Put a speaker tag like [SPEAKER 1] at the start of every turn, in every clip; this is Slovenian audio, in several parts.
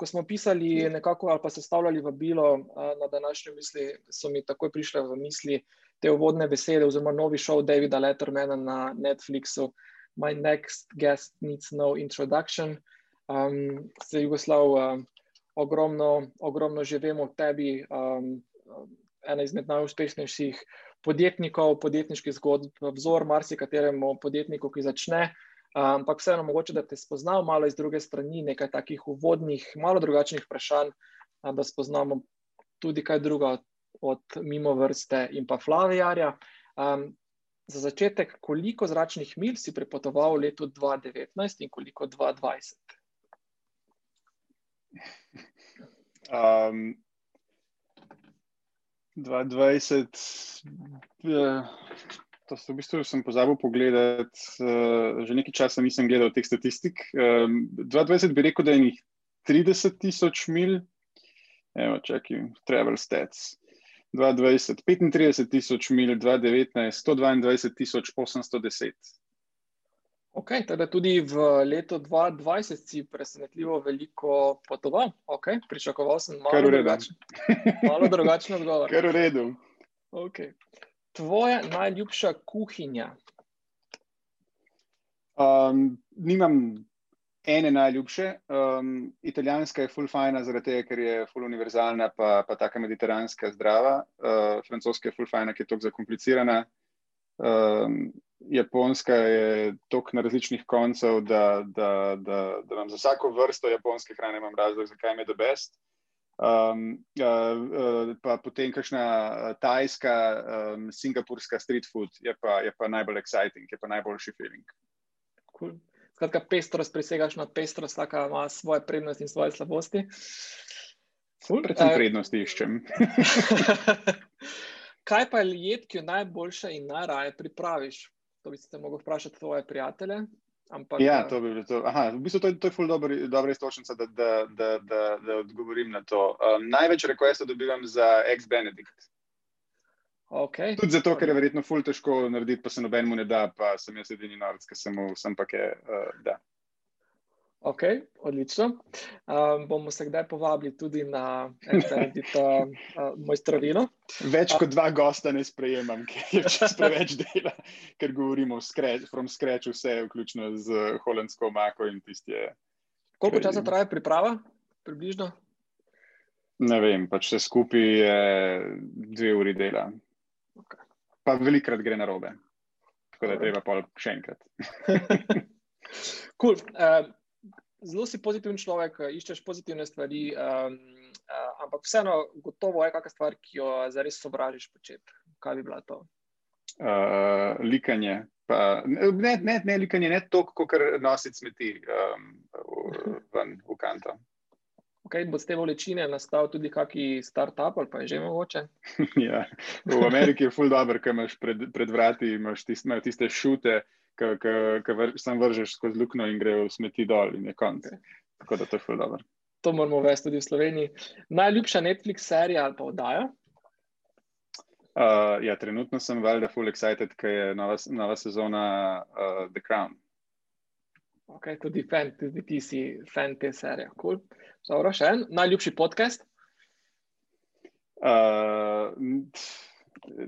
[SPEAKER 1] Ko smo pisali nekako ali pa sestavljali vabilo na današnjo misli, so mi takoj prišle v misli te uvodne besede oziroma novi šov Davida Lettermana na Netflixu. My next guest needs no introduction. Um, se Jugoslav, um, ogromno, ogromno že vemo o tebi, um, ena izmed najuspešnejših podjetnikov, podjetniških zgodb, vzor marsikateremu podjetniku, ki začne. Ampak vseeno, mogoče da te spoznam malo iz druge strani, nekaj takih uvodnih, malo drugačnih vprašanj, da spoznamo tudi kaj druga od, od mimo vrste in pa Flavijarja. Um, za začetek, koliko zračnih mil si prepotoval v letu 2019 in koliko 2020?
[SPEAKER 2] Um, 2020, uh, to v bistvu sem pozabil pogledati, uh, že nekaj časa nisem gledal teh statistik. Um, 2020 bi rekel, da je njih 30 tisoč mil, evo, čakaj, travel stats. 2020, 35 tisoč mil, 2019, 122 tisoč 810.
[SPEAKER 1] Ok, teda tudi v letu 2020 si presenetljivo veliko potoval. Ok, pričakoval sem malo drugačen, malo drugačen odgovor.
[SPEAKER 2] Kar v redu.
[SPEAKER 1] Ok. Tvoja najljubša kuhinja?
[SPEAKER 2] Um, nimam ene najljubše. Um, italijanska je full fajna, zaradi tega, ker je full univerzalna, pa, pa taka mediteranska zdrava. Uh, francoska je full fajna, ker je toliko zakomplicirana. Um, Japonska je toliko na različnih koncev, da, da, da, da vam za vsako vrsto japonske hrane imam razlog, zakaj mi je the best. Um, uh, uh, pa potem kakšna tajska, um, singapurska street food je pa, je pa najbolj exciting, je pa najboljši feeling.
[SPEAKER 1] Cool. Skratka, pestrost presegaš na pestrost, vsaka ima svoje prednosti in svoje slabosti.
[SPEAKER 2] Cool. Predvsem prednosti iščem.
[SPEAKER 1] Kaj pa je jed, ki jo najboljše in najraje pripraviš? To bi se lahko vprašal tvoje prijatelje. Ampak,
[SPEAKER 2] ja, to bi bilo to. Aha, v bistvu to je, to je ful dobro, dobra istočnica, da, da, da, da, da odgovorim na to. Um, največ requestov dobivam za ex-Benedict.
[SPEAKER 1] Okay.
[SPEAKER 2] Tudi zato, ker je verjetno ful težko narediti, pa se nobenemu ne da, pa sem jaz edini narod, ki sem mu sem pa je, uh, da.
[SPEAKER 1] Ok, odlično. Um, bomo se kdaj povabili tudi na Benedito uh, mojstrovino.
[SPEAKER 2] Več kot dva gosta ne sprejemam, ker je čas preveč dela, ker govorimo scratch, from scratch vse, vključno z holandsko omako in tisti je.
[SPEAKER 1] Koliko časa traja priprava, približno?
[SPEAKER 2] Ne vem, pač vse skupaj je dve uri dela.
[SPEAKER 1] Okay.
[SPEAKER 2] Pa velikrat gre na robe, tako da je treba pa še enkrat.
[SPEAKER 1] cool. uh, zelo si pozitiven človek, iščeš pozitivne stvari, um, uh, ampak vseeno, gotovo je kakšna stvar, ki jo zares sovražiš početi. Kaj bi bila to?
[SPEAKER 2] Uh, likanje. Pa, ne, ne, ne likanje, ne toliko, kot nositi smeti um, v, ven v kanto.
[SPEAKER 1] Okay, bo z te bolečine nastal tudi kakšen start-up ali pa je že mogoče?
[SPEAKER 2] ja, v Ameriki je ful dobro, ker imaš pred, pred vrati imaš tiste, tiste šute, ki vr, sam vržeš skozi luknjo in gre v smeti dol in je konc. Okay. Tako da to je ful dobro.
[SPEAKER 1] To moramo uvesti tudi v Sloveniji. Najljubša Netflix serija ali pa oddaja?
[SPEAKER 2] Uh, ja, trenutno sem valjda full excited, ker je nova, nova sezona uh, The Crown.
[SPEAKER 1] Ok, tudi fan, tudi ti si fan te serije. Cool. Dobro, še en. Najljubši podcast?
[SPEAKER 2] Uh,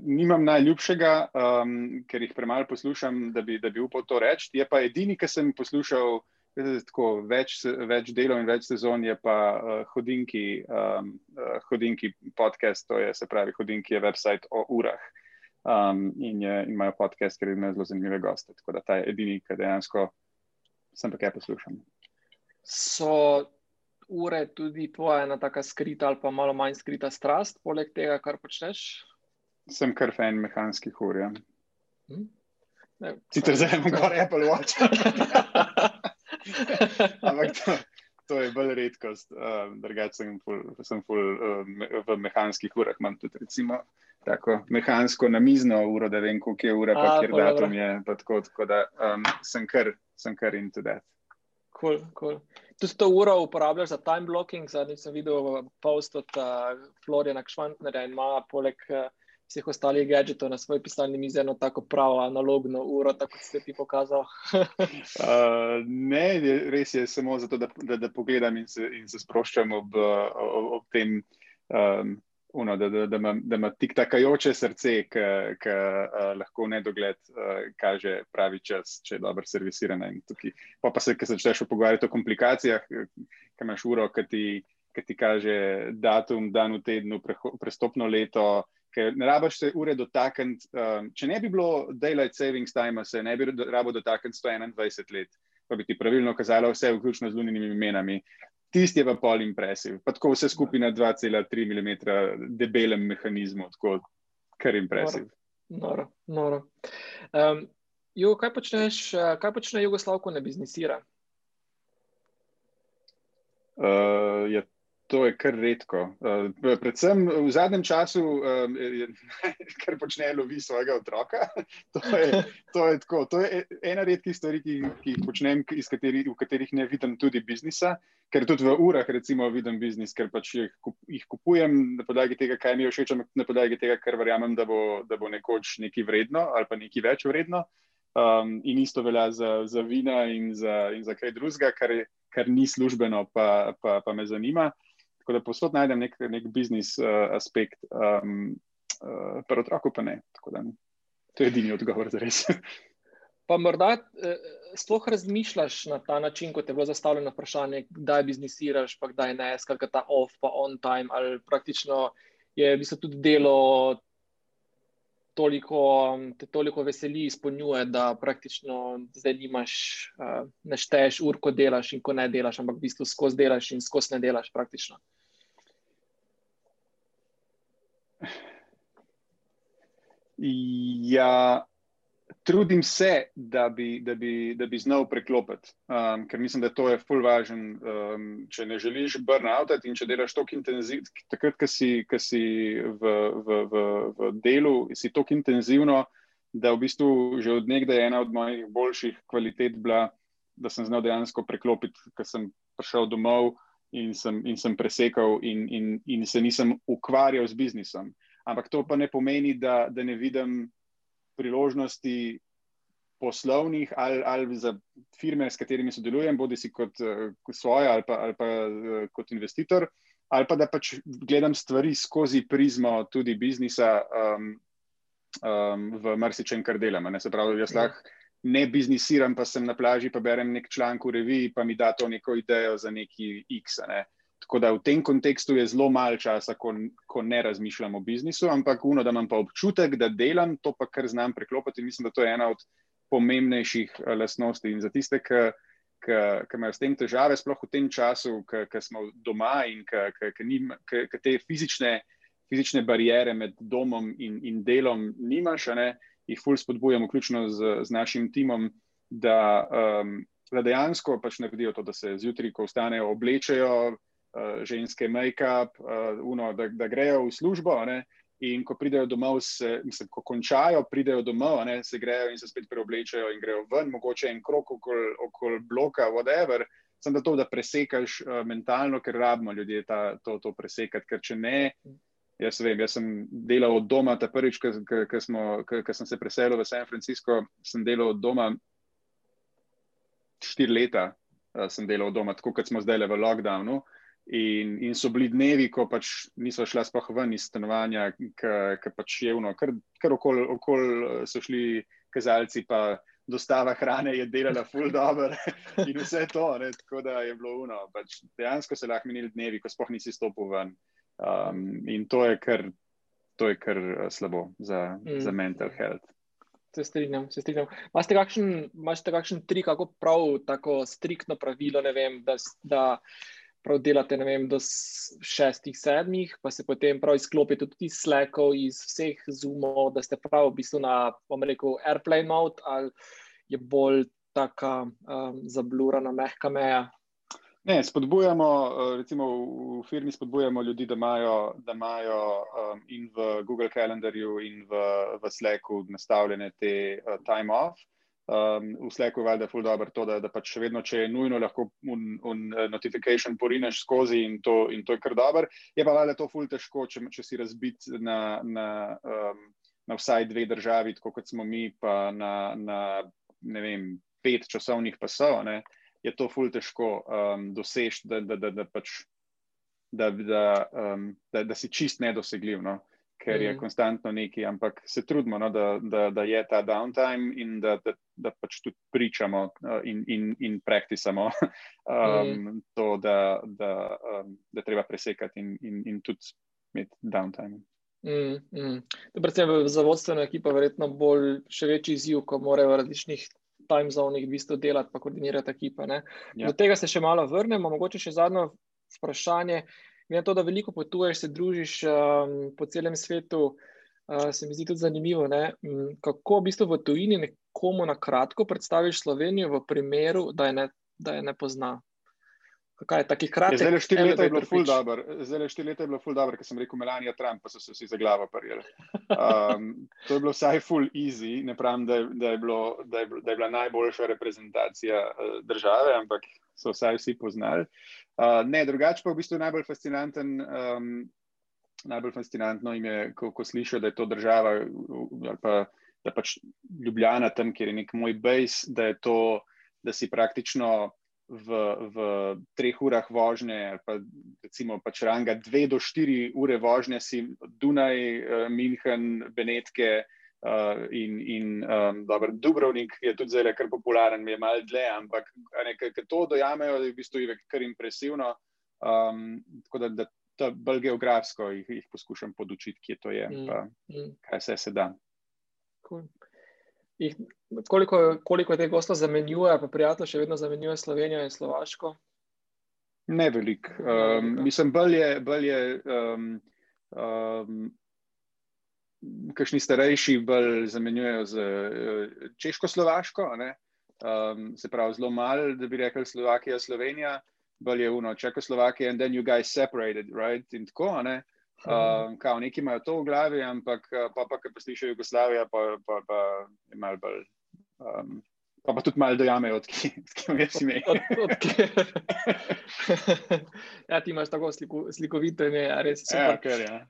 [SPEAKER 2] nimam najljubšega, um, ker jih premalo poslušam, da bi, da bi upal to reči. Je pa edini, ki sem poslušal tako, več, več delov in več sezon, je pa uh, Hodinki, um, uh, Hodinki podcast, to je se pravi Hodinki je website o urah. Um, in, je, in imajo podcast, ker imajo zelo zanimive goste. Tako da ta je edini, ki dejansko sem pa kaj poslušam.
[SPEAKER 1] So ure tudi tvoja ena taka skrita ali pa malo manj skrita strast, poleg tega, kar počneš?
[SPEAKER 2] Sem kar fan mehanskih ur. Ja.
[SPEAKER 1] Hm?
[SPEAKER 2] Sicer zdaj imam gor Apple Watch. Ampak to, to je bolj redkost. Um, Drugače sem, ful, sem ful, um, v mehanskih urah, imam tudi recimo, tako mehansko namizno uro, da vem, koliko je ura, pa kjer datum je. Tako, tako da um, sem kar, sem kar into that.
[SPEAKER 1] Cool, cool. Tu si to uro uporabljaš za time blocking, zadnjič sem videl post od uh, Floriana Kšvantnerja in ima poleg uh, vseh ostalih gadgetov na svoji pisalni mizi eno tako pravo analogno uro, tako kot ste ti pokazal.
[SPEAKER 2] uh, ne, res je samo zato, da, da, da pogledam in se, in se sproščam ob, ob, ob tem. Um, Uno, da, da, da, ima, da ima tik takajoče srce, ki uh, lahko v nedogled uh, kaže pravi čas, če je dobro servisirana. Pa, pa se, ki se začneš pogovarjati o komplikacijah, ki imaš uro, ki ti, ti kaže datum, dan v tednu, preho, prestopno leto, ker ne rabiš se ure dotakniti. Um, če ne bi bilo daylight savings time, se ne bi rabo dotakniti 121 let, pa bi ti pravilno kazalo vse, vključno z lunimi imenami. Tisti je pa pol impresiv, pa tako vse skupaj na 2,3 mm debelem mehanizmu, tako kar impresiv.
[SPEAKER 1] Noro, noro. Um, jo, kaj počneš, kaj počne Jugoslav, ko ne biznisira?
[SPEAKER 2] Uh, je to je kar redko. Uh, predvsem v zadnjem času, um, ker počne lovi svojega otroka. to, je, to, je tako, to je ena redkih stvari, ki, ki jih počnem, kateri, v katerih ne vidim tudi biznisa. Ker tudi v urah, recimo, vidim biznis, ker pač jih, kup, jih kupujem na podlagi tega, kaj mi všeč, na podlagi tega, ker verjamem, da bo, da bo nekoč nekaj vredno ali pa nekaj več vredno. Um, in isto velja za, za vina in za, in za kaj drugega, kar, kar ni službeno, pa, pa, pa me zanima. Tako da posod najdem nek, nek biznis uh, aspekt, um, uh, pri otroku pa ne. Da, to je edini odgovor za res.
[SPEAKER 1] pa morda eh, sploh razmišljaš na ta način, kot je bilo zastavljeno vprašanje, kdaj biznisiraš, pa kdaj ne, skratka ta off, pa on time, ali praktično je v bistvu tudi delo. Toliko, te toliko veseli izpolnjuje, da praktično zdaj nimaš, uh, ne šteješ ur, ko delaš in ko ne delaš, ampak v bistvu skozi delaš in skozi ne delaš praktično.
[SPEAKER 2] Ja, trudim se, da bi, da bi, da bi znal preklopiti, um, ker mislim, da to je full važen. Um, če ne želiš burnout in če delaš tako intenzivno, takrat, ko si, ko si v, v, v, v delu, si tako intenzivno, da v bistvu že od nekdaj je ena od mojih boljših kvalitet bila, da sem znal dejansko preklopiti, ker sem prišel domov. In sem, in sem presekal, in, in, in se nisem ukvarjal z biznisom ampak to pa ne pomeni, da, da ne vidim priložnosti poslovnih ali, ali za firme, s katerimi sodelujem, bodi si kot, kot svoje ali pa, ali pa kot investitor, ali pa da pač gledam stvari skozi prizmo tudi biznisa um, um, v marsičem, kar delam. Ne? Se pravi, jaz lahko. Ne biznisiram, pa sem na plaži, pa berem nek članek v reviji, pa mi da to neko idejo za neki X. Ne? Tako da v tem kontekstu je zelo malo časa, ko, ko ne razmišljam o biznisu, ampak uno, da imam pa občutek, da delam to, pa kar znam preklopiti. Mislim, da to je ena od pomembnejših uh, lastnosti. In za tiste, ki imajo s tem težave, sploh v tem času, ki smo doma in ki te fizične, fizične barijere med domom in, in delom nimaš, ne, jih ful spodbujam, vključno z, z našim timom. Da, um, da dejansko pač naredijo to, da se zjutraj, ko vstanejo, oblečejo, ženske make-up, uh, da, da grejo v službo. Ne? In ko pridejo domov, se, mislim, ko končajo, pridejo domov, ne, se grejo in se spet preoblečajo in grejo ven, mogoče en krok okoli okol bloka, whatever. Sem da to, da presekaš uh, mentalno, ker rabimo ljudje ta, to, to presekati. Ker če ne, jaz vem, jaz sem delal od doma, ta prvič, ko sem se preselil v San Francisco, sem delal od doma štiri leta, uh, sem delal od doma, tako kot smo zdaj le v lockdownu. Uh, In, in so bili dnevi, ko pač niso šla sploh ven iz stanovanja, ki pač je vno, kar, kar okoli okol so šli kazalci, pa dostava hrane je delala full dobro in vse to. Ne, tako da je bilo uno. Pač dejansko se lahko minili dnevi, ko sploh nisi stopil ven. Um, in to je kar, to je kar uh, slabo za, mm. za mental health.
[SPEAKER 1] Se strinjam, se strinjam. Imate kakšen, kakšen trik, kako prav, tako striktno pravilo, ne vem, da. da prav delate vem, do šestih, sedmih, pa se potem prav izklopite tudi iz Slackov, iz vseh zoomov, da ste prav v bistvu na, bom rekel, airplane mode ali je bolj taka um, zablurana, mehka meja.
[SPEAKER 2] Ne, spodbujamo, recimo v firmi spodbujamo ljudi, da imajo, da imajo um, in v Google Calendarju in v, v Slacku nastavljene te uh, time off. Um, v Slacku je valjda ful dobro to, da, da pač še vedno, če je nujno, lahko un, un uh, notification porineš skozi in to, in to je kar dobro. Je pa valjda to ful težko, če, če si razbit na, na, um, na vsaj dve državi, tako kot smo mi, pa na, na ne vem, pet časovnih pasov, ne, je to ful težko um, doseči, da, da, da, da, pač, da, da, um, da, da si čist nedosegljiv. No ker je mm. konstantno neki, ampak se trudimo, no, da, da, da je ta downtime in da, da, da pač tudi pričamo uh, in, in, in praktisamo um, mm. to, da, da, um, da treba presekati in, in, in tudi imeti downtime.
[SPEAKER 1] Mm, mm. Predvsem za vodstveno ekipo je verjetno bolj še večji izziv, ko morajo v različnih time zonih v bistvu delati pa koordinirati ekipe. Ja. Do tega se še malo vrnemo, mogoče še zadnjo vprašanje. Glede na to, da veliko potuješ, se družiš um, po celem svetu, uh, se mi zdi tudi zanimivo, ne? kako v bistvu v tujini nekomu na kratko predstaviš Slovenijo v primeru, da je ne, da je ne pozna.
[SPEAKER 2] Je, zdaj le štiri leta je bilo ful dobro, zdaj le štiri leta je bilo ful dobro, ker sem rekel Melania Trump, pa so se vsi za glavo prijeli. Um, to je bilo vsaj ful easy, ne pravim, da je, da je, bilo, da je, da je bila najboljša reprezentacija uh, države, ampak so vsaj vsi poznali. Uh, ne, drugače pa v bistvu najbolj fascinanten. Um, najbolj fascinantno jim je, ko, ko slišijo, da je to država, ali pa da pač Ljubljana tam, kjer je nek moj base, da je to, da si praktično v, v treh urah vožnje, ali pa recimo pač ranga dve do štiri ure vožnje, si Dunaj, uh, München, Benetke. Uh, in in um, dober, Dubrovnik je tudi zelo kar popularen, je malo dlje, ampak nekaj to dojamejo, da je v bistvu kar impresivno. Um, tako da, da to bolj geografsko jih, jih poskušam podučiti, kje to je, mm, pa mm. kaj se se da.
[SPEAKER 1] Cool. Ih, koliko, koliko te gostov zamenjuje, pa prijatelj še vedno zamenjuje Slovenijo in Slovaško?
[SPEAKER 2] Ne veliko. Um, mislim, bolj je. Bolj je um, um, kakšni starejši bolj zamenjujejo z uh, Češko-Slovaško, um, se pravi zelo malo, da bi rekli Slovakija, Slovenija, bolj je uno Češko-Slovakija in then you guys separated, right? In tako, ne. Um, kao, neki imajo to v glavi, ampak uh, pa, pa, ki pa slišijo Jugoslavijo, pa, pa, pa je malo bolj. Um, pa, pa tudi malo dojamejo, odkje je si ime.
[SPEAKER 1] ja, ti imaš tako sliku, slikovito ime, res.
[SPEAKER 2] Ja, ker je. Ja.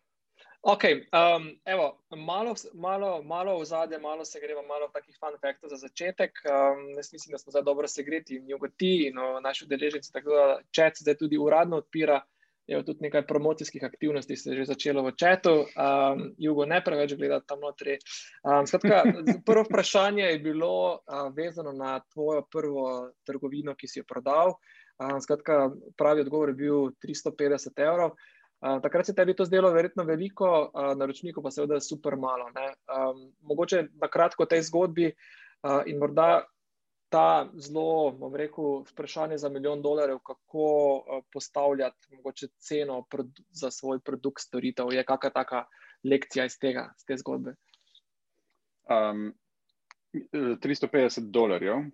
[SPEAKER 1] Ok, um, evo, malo, malo, malo v zadje, malo se gremo, malo takih fun faktov za začetek. Um, jaz mislim, da smo zdaj dobro segreti in jogoti in naši udeleženci, tako da čet zdaj tudi uradno odpira. Je tudi nekaj promocijskih aktivnosti, se je že začelo v četu, um, jugo ne preveč gledati tam notri. Um, skratka, prvo vprašanje je bilo uh, vezano na tvojo prvo trgovino, ki si jo prodal. Um, skratka, pravi odgovor je bil 350 evrov takrat se tebi to zdelo verjetno veliko, uh, naročnikov pa seveda super malo. Um, mogoče na kratko o tej zgodbi uh, in morda ta zelo, bom rekel, vprašanje za milijon dolarjev, kako uh, postavljati mogoče ceno za svoj produkt, storitev. Je kakšna taka lekcija iz tega, iz te zgodbe?
[SPEAKER 2] Um, 350 dolarjev.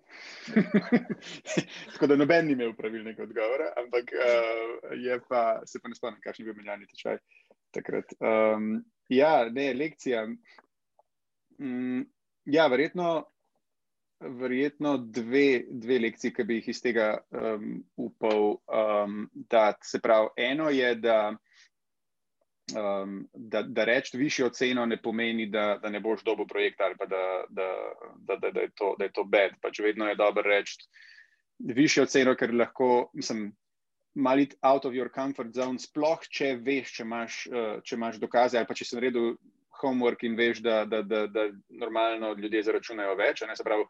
[SPEAKER 2] Tako da noben ni imel pravilnega odgovora, ampak uh, je pa, se pa ne spomnim, kakšen je bil menjalni tečaj takrat. Um, ja, ne, lekcija. Mm, ja, verjetno, verjetno dve, dve lekcije, ki bi jih iz tega um, upal um, dati. Se pravi, eno je, da um, da, da reči višjo ceno ne pomeni, da, da ne boš dobil projekt ali da, da, da, da, da, je to, da je to bed. Pač vedno je dobro reči višjo ceno, ker lahko, mislim, malo out of your comfort zone, sploh če veš, če imaš, uh, če imaš dokaze ali pa če si naredil homework in veš, da, da, da, da normalno ljudje zaračunajo več. Ne, se pravi,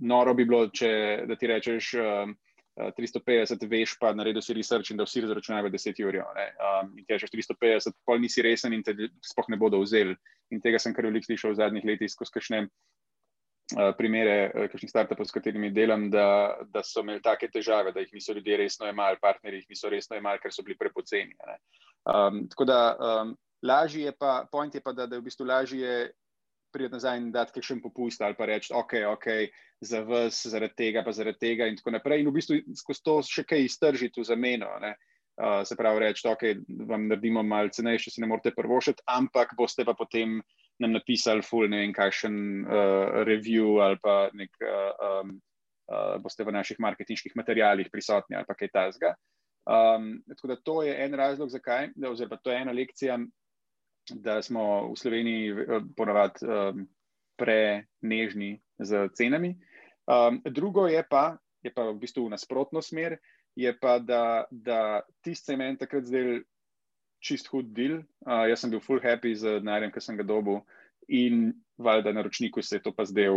[SPEAKER 2] noro bi bilo, če da ti rečeš. Uh, 350, veš pa, naredil si research in da vsi zaračunajo 10 ur. Um, in ti rečeš 350, pol nisi resen in te spoh ne bodo vzeli. In tega sem kar veliko slišal v zadnjih letih skozi kakšne uh, primere, uh, kakšnih startupov, s katerimi delam, da, da so imeli take težave, da jih niso ljudje resno imeli, partnerji jih niso resno imeli, ker so bili prepoceni. Um, tako da um, lažje je pa, point je pa, da, da je v bistvu lažje priti nazaj in dati kakšen popust ali pa reči, ok, ok, za vas, zaradi tega, pa zaradi tega in tako naprej. In v bistvu skozi to še kaj iztržiti v zameno. Uh, se pravi, reči, ok, vam naredimo malo cenejše, si ne morete prvošiti, ampak boste pa potem nam napisali full, ne vem, kakšen uh, review ali pa nek, uh, um, uh, boste v naših marketinških materijalih prisotni ali pa kaj tasga. Um, tako da to je en razlog, zakaj, da, oziroma to je ena lekcija, da smo v Sloveniji eh, ponavadi um, prenežni z cenami. Um, drugo je pa, je pa v bistvu v nasprotno smer, je pa, da, da tisti cement takrat zdaj čist hud del. Uh, jaz sem bil full happy z denarjem, ki sem ga dobil in valjda naročniku se je to pa zdaj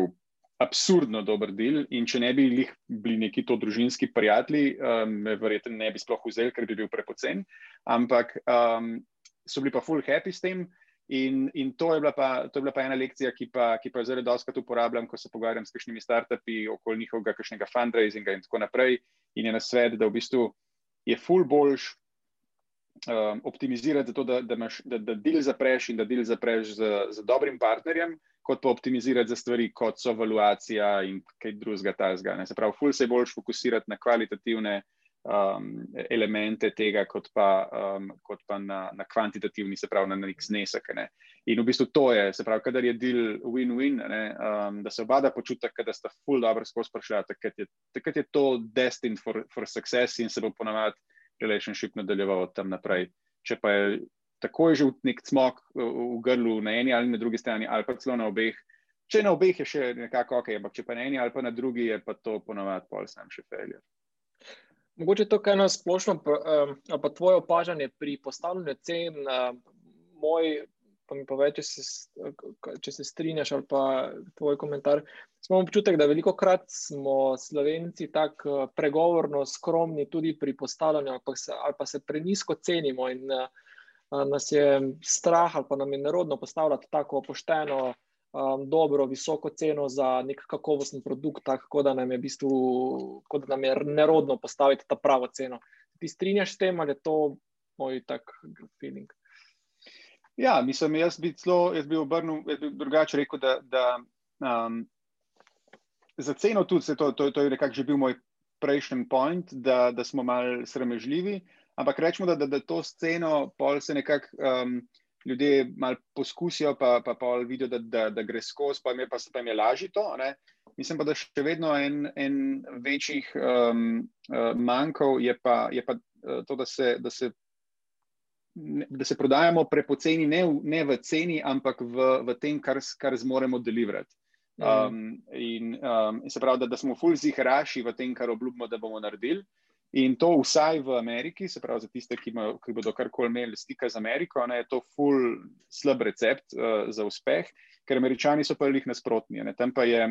[SPEAKER 2] absurdno dober del. In če ne bi bili neki to družinski prijatelji, um, me verjetno ne bi sploh vzeli, ker bi bil prepocen. Ampak um, so bili pa full happy s tem. In, in to, je pa, to je bila pa ena lekcija, ki pa, ki pa jo zelo dostakrat uporabljam, ko se pogovarjam s kakšnimi startupi okoli njihovega kakšnega fundraisinga in tako naprej. In je na svet, da v bistvu je full boljš um, optimizirati za to, da, da, imaš, da, da del zapreš in da del zapreš z, z dobrim partnerjem, kot pa optimizirati za stvari, kot so valuacija in kaj drugega tazga. Se pravi, full se je boljš fokusirati na kvalitativne um, elemente tega, kot pa, um, kot pa na, na kvantitativni, se pravi, na nek znesek. Ne. In v bistvu to je, se pravi, kadar je deal win-win, um, da se oba da počutek, da sta full dobro skozi prišla, takrat je, takrat je to destined for, for success in se bo ponavadi relationship nadaljeval od tam naprej. Če pa je takoj že nek cmok v grlu na eni ali na drugi strani, ali pa celo na obeh. Če na obeh je še nekako ok, ampak če pa na eni ali pa na drugi, je pa to ponavadi pol sam še failure.
[SPEAKER 1] Mogoče to, kar nas splošno, ali pa tvoje opažanje pri postavljanju cen, moj, pa mi pove, če se, se strinjaš, ali pa tvoj komentar. Smo občutek, da veliko krat smo slovenci tako pregovorno skromni tudi pri postavljanju, ali pa se, ali pa se prenisko cenimo in nas je strah, ali pa nam je nerodno postavljati tako pošteno um, dobro, visoko ceno za nek kakovosten produkt, tako da nam je v bistvu da nam je nerodno postaviti ta pravo ceno. Ti strinjaš s tem ali je to moj tak feeling?
[SPEAKER 2] Ja, mislim, jaz bi celo, jaz bi obrnil, jaz bi drugače rekel, da, da um, za ceno tudi to, to, to je nekako že bil moj prejšnji point, da, da smo mal sramežljivi, ampak rečemo, da, da, da to sceno pol se nekako um, ljudje malo poskusijo, pa, pa, pa vidijo, da, da, da gre skozi, pa jim je, pa pa jim je lažje to. Ne? Mislim pa, da še vedno en, en večjih um, uh, manjkov je pa, je pa uh, to, da se, da, se, da se prodajamo prepoceni, ne, ne v ceni, ampak v, v tem, kar, kar zmoremo deliverati. Mhm. Um, in, um, in se pravi, da, da smo fulj zihraši v tem, kar obljubimo, da bomo naredili. In to vsaj v Ameriki, se pravi za tiste, ki, ima, ki bodo karkoli imeli stika z Ameriko, ne, je to full slab recept uh, za uspeh, ker američani so pa jih nasprotni. Ne. Tam pa je,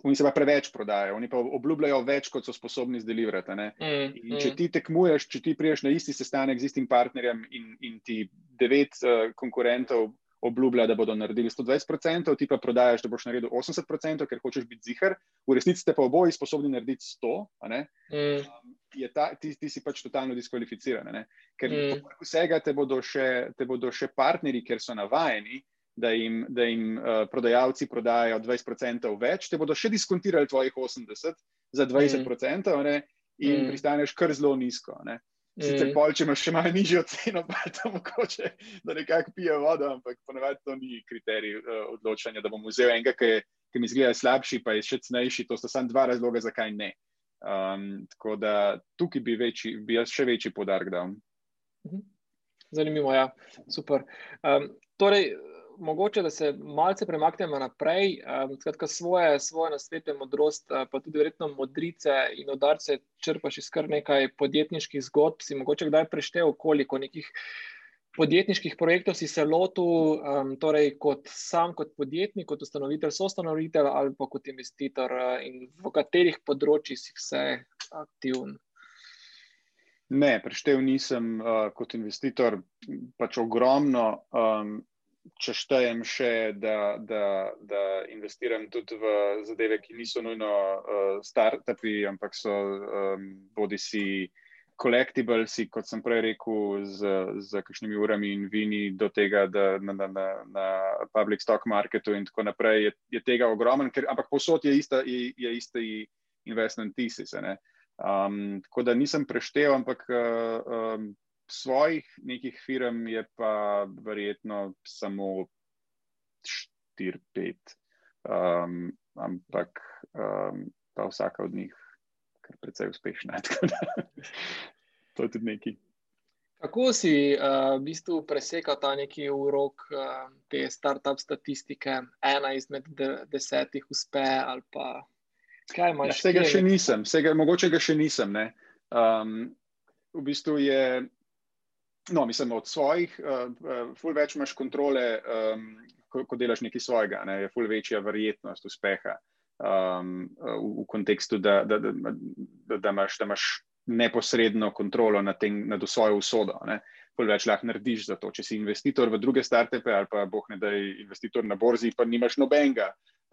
[SPEAKER 2] oni se pa preveč prodajajo, oni pa obljubljajo več, kot so sposobni zdelivrati. Mm, in če mm. ti tekmuješ, če ti priješ na isti sestanek z istim partnerjem in, in ti devet uh, konkurentov obljublja, da bodo naredili 120%, ti pa prodajaš, da boš naredil 80%, ker hočeš biti zihar, v resnici ste pa oboji sposobni narediti 100%, mm. um, ta, ti, ti si pač totalno diskvalificiran. Ne? Ker mm. vsega te bodo, še, te bodo še partnerji, ker so navajeni. Da jim, da jim uh, prodajalci prodajajo 20% več, te bodo še diskontirali tvojih 80% za 20%, mm. ne, in mm. pristaneš kar zelo nizko. Ne. Sicer mm. pol, če imaš še malo nižjo ceno, pa je to mogoče, da nekako pije vodo, ampak ponovadi to ni kriterij uh, odločanja, da bom vzel enega, ki, ki mi zgleda slabši, pa je še cenejši. To sta samo dva razloga, zakaj ne. Um, tako da tukaj bi, večji, bi jaz še večji podarek dal.
[SPEAKER 1] Mhm. Zanimivo, ja, super. Um, torej, mogoče, da se malce premaknemo naprej, um, skratka, svoje, svoje nasvete, modrost, uh, pa tudi verjetno modrice in udarce črpaš iz kar nekaj podjetniških zgodb. Si mogoče kdaj preštel, koliko nekih podjetniških projektov si se lotil, um, torej kot sam, kot podjetnik, kot ustanovitelj, soustanovitelj ali pa kot investitor uh, in v katerih področjih si vse aktivn.
[SPEAKER 2] Ne, preštev nisem uh, kot investitor, pač ogromno. Um, če štejem še, da, da, da investiram tudi v zadeve, ki niso nujno uh, startupi, ampak so um, bodi si collectiblesi, kot sem prej rekel, z, z kakšnimi urami in vini, do tega, da na, na, na, na public stock marketu in tako naprej, je, je tega ogromen, ker, ampak posod je ista, je, je ista investment thesis. Um, tako da nisem preštel, ampak uh, um, svojih nekih firm je pa verjetno samo 4-5, um, ampak um, pa vsaka od njih kar precej uspešna. to je tudi neki.
[SPEAKER 1] Kako si uh, v bistvu presekal ta neki urok uh, te start-up statistike, ena izmed de desetih uspe ali pa kaj imaš?
[SPEAKER 2] Ja, vsega še nisem, vsega, mogoče ga še nisem. Um, v bistvu je, no, mislim, od svojih, uh, uh, več imaš kontrole, um, ko, ko delaš nekaj svojega, ne? je ful večja verjetnost uspeha um, v, v kontekstu, da, da, da, da, da, imaš, da imaš neposredno kontrolo nad, tem, nad svojo usodo. Ne. Več lahko narediš za to. Če si investitor v druge startupe ali pa boh ne da je investitor na borzi, pa nimaš nobenega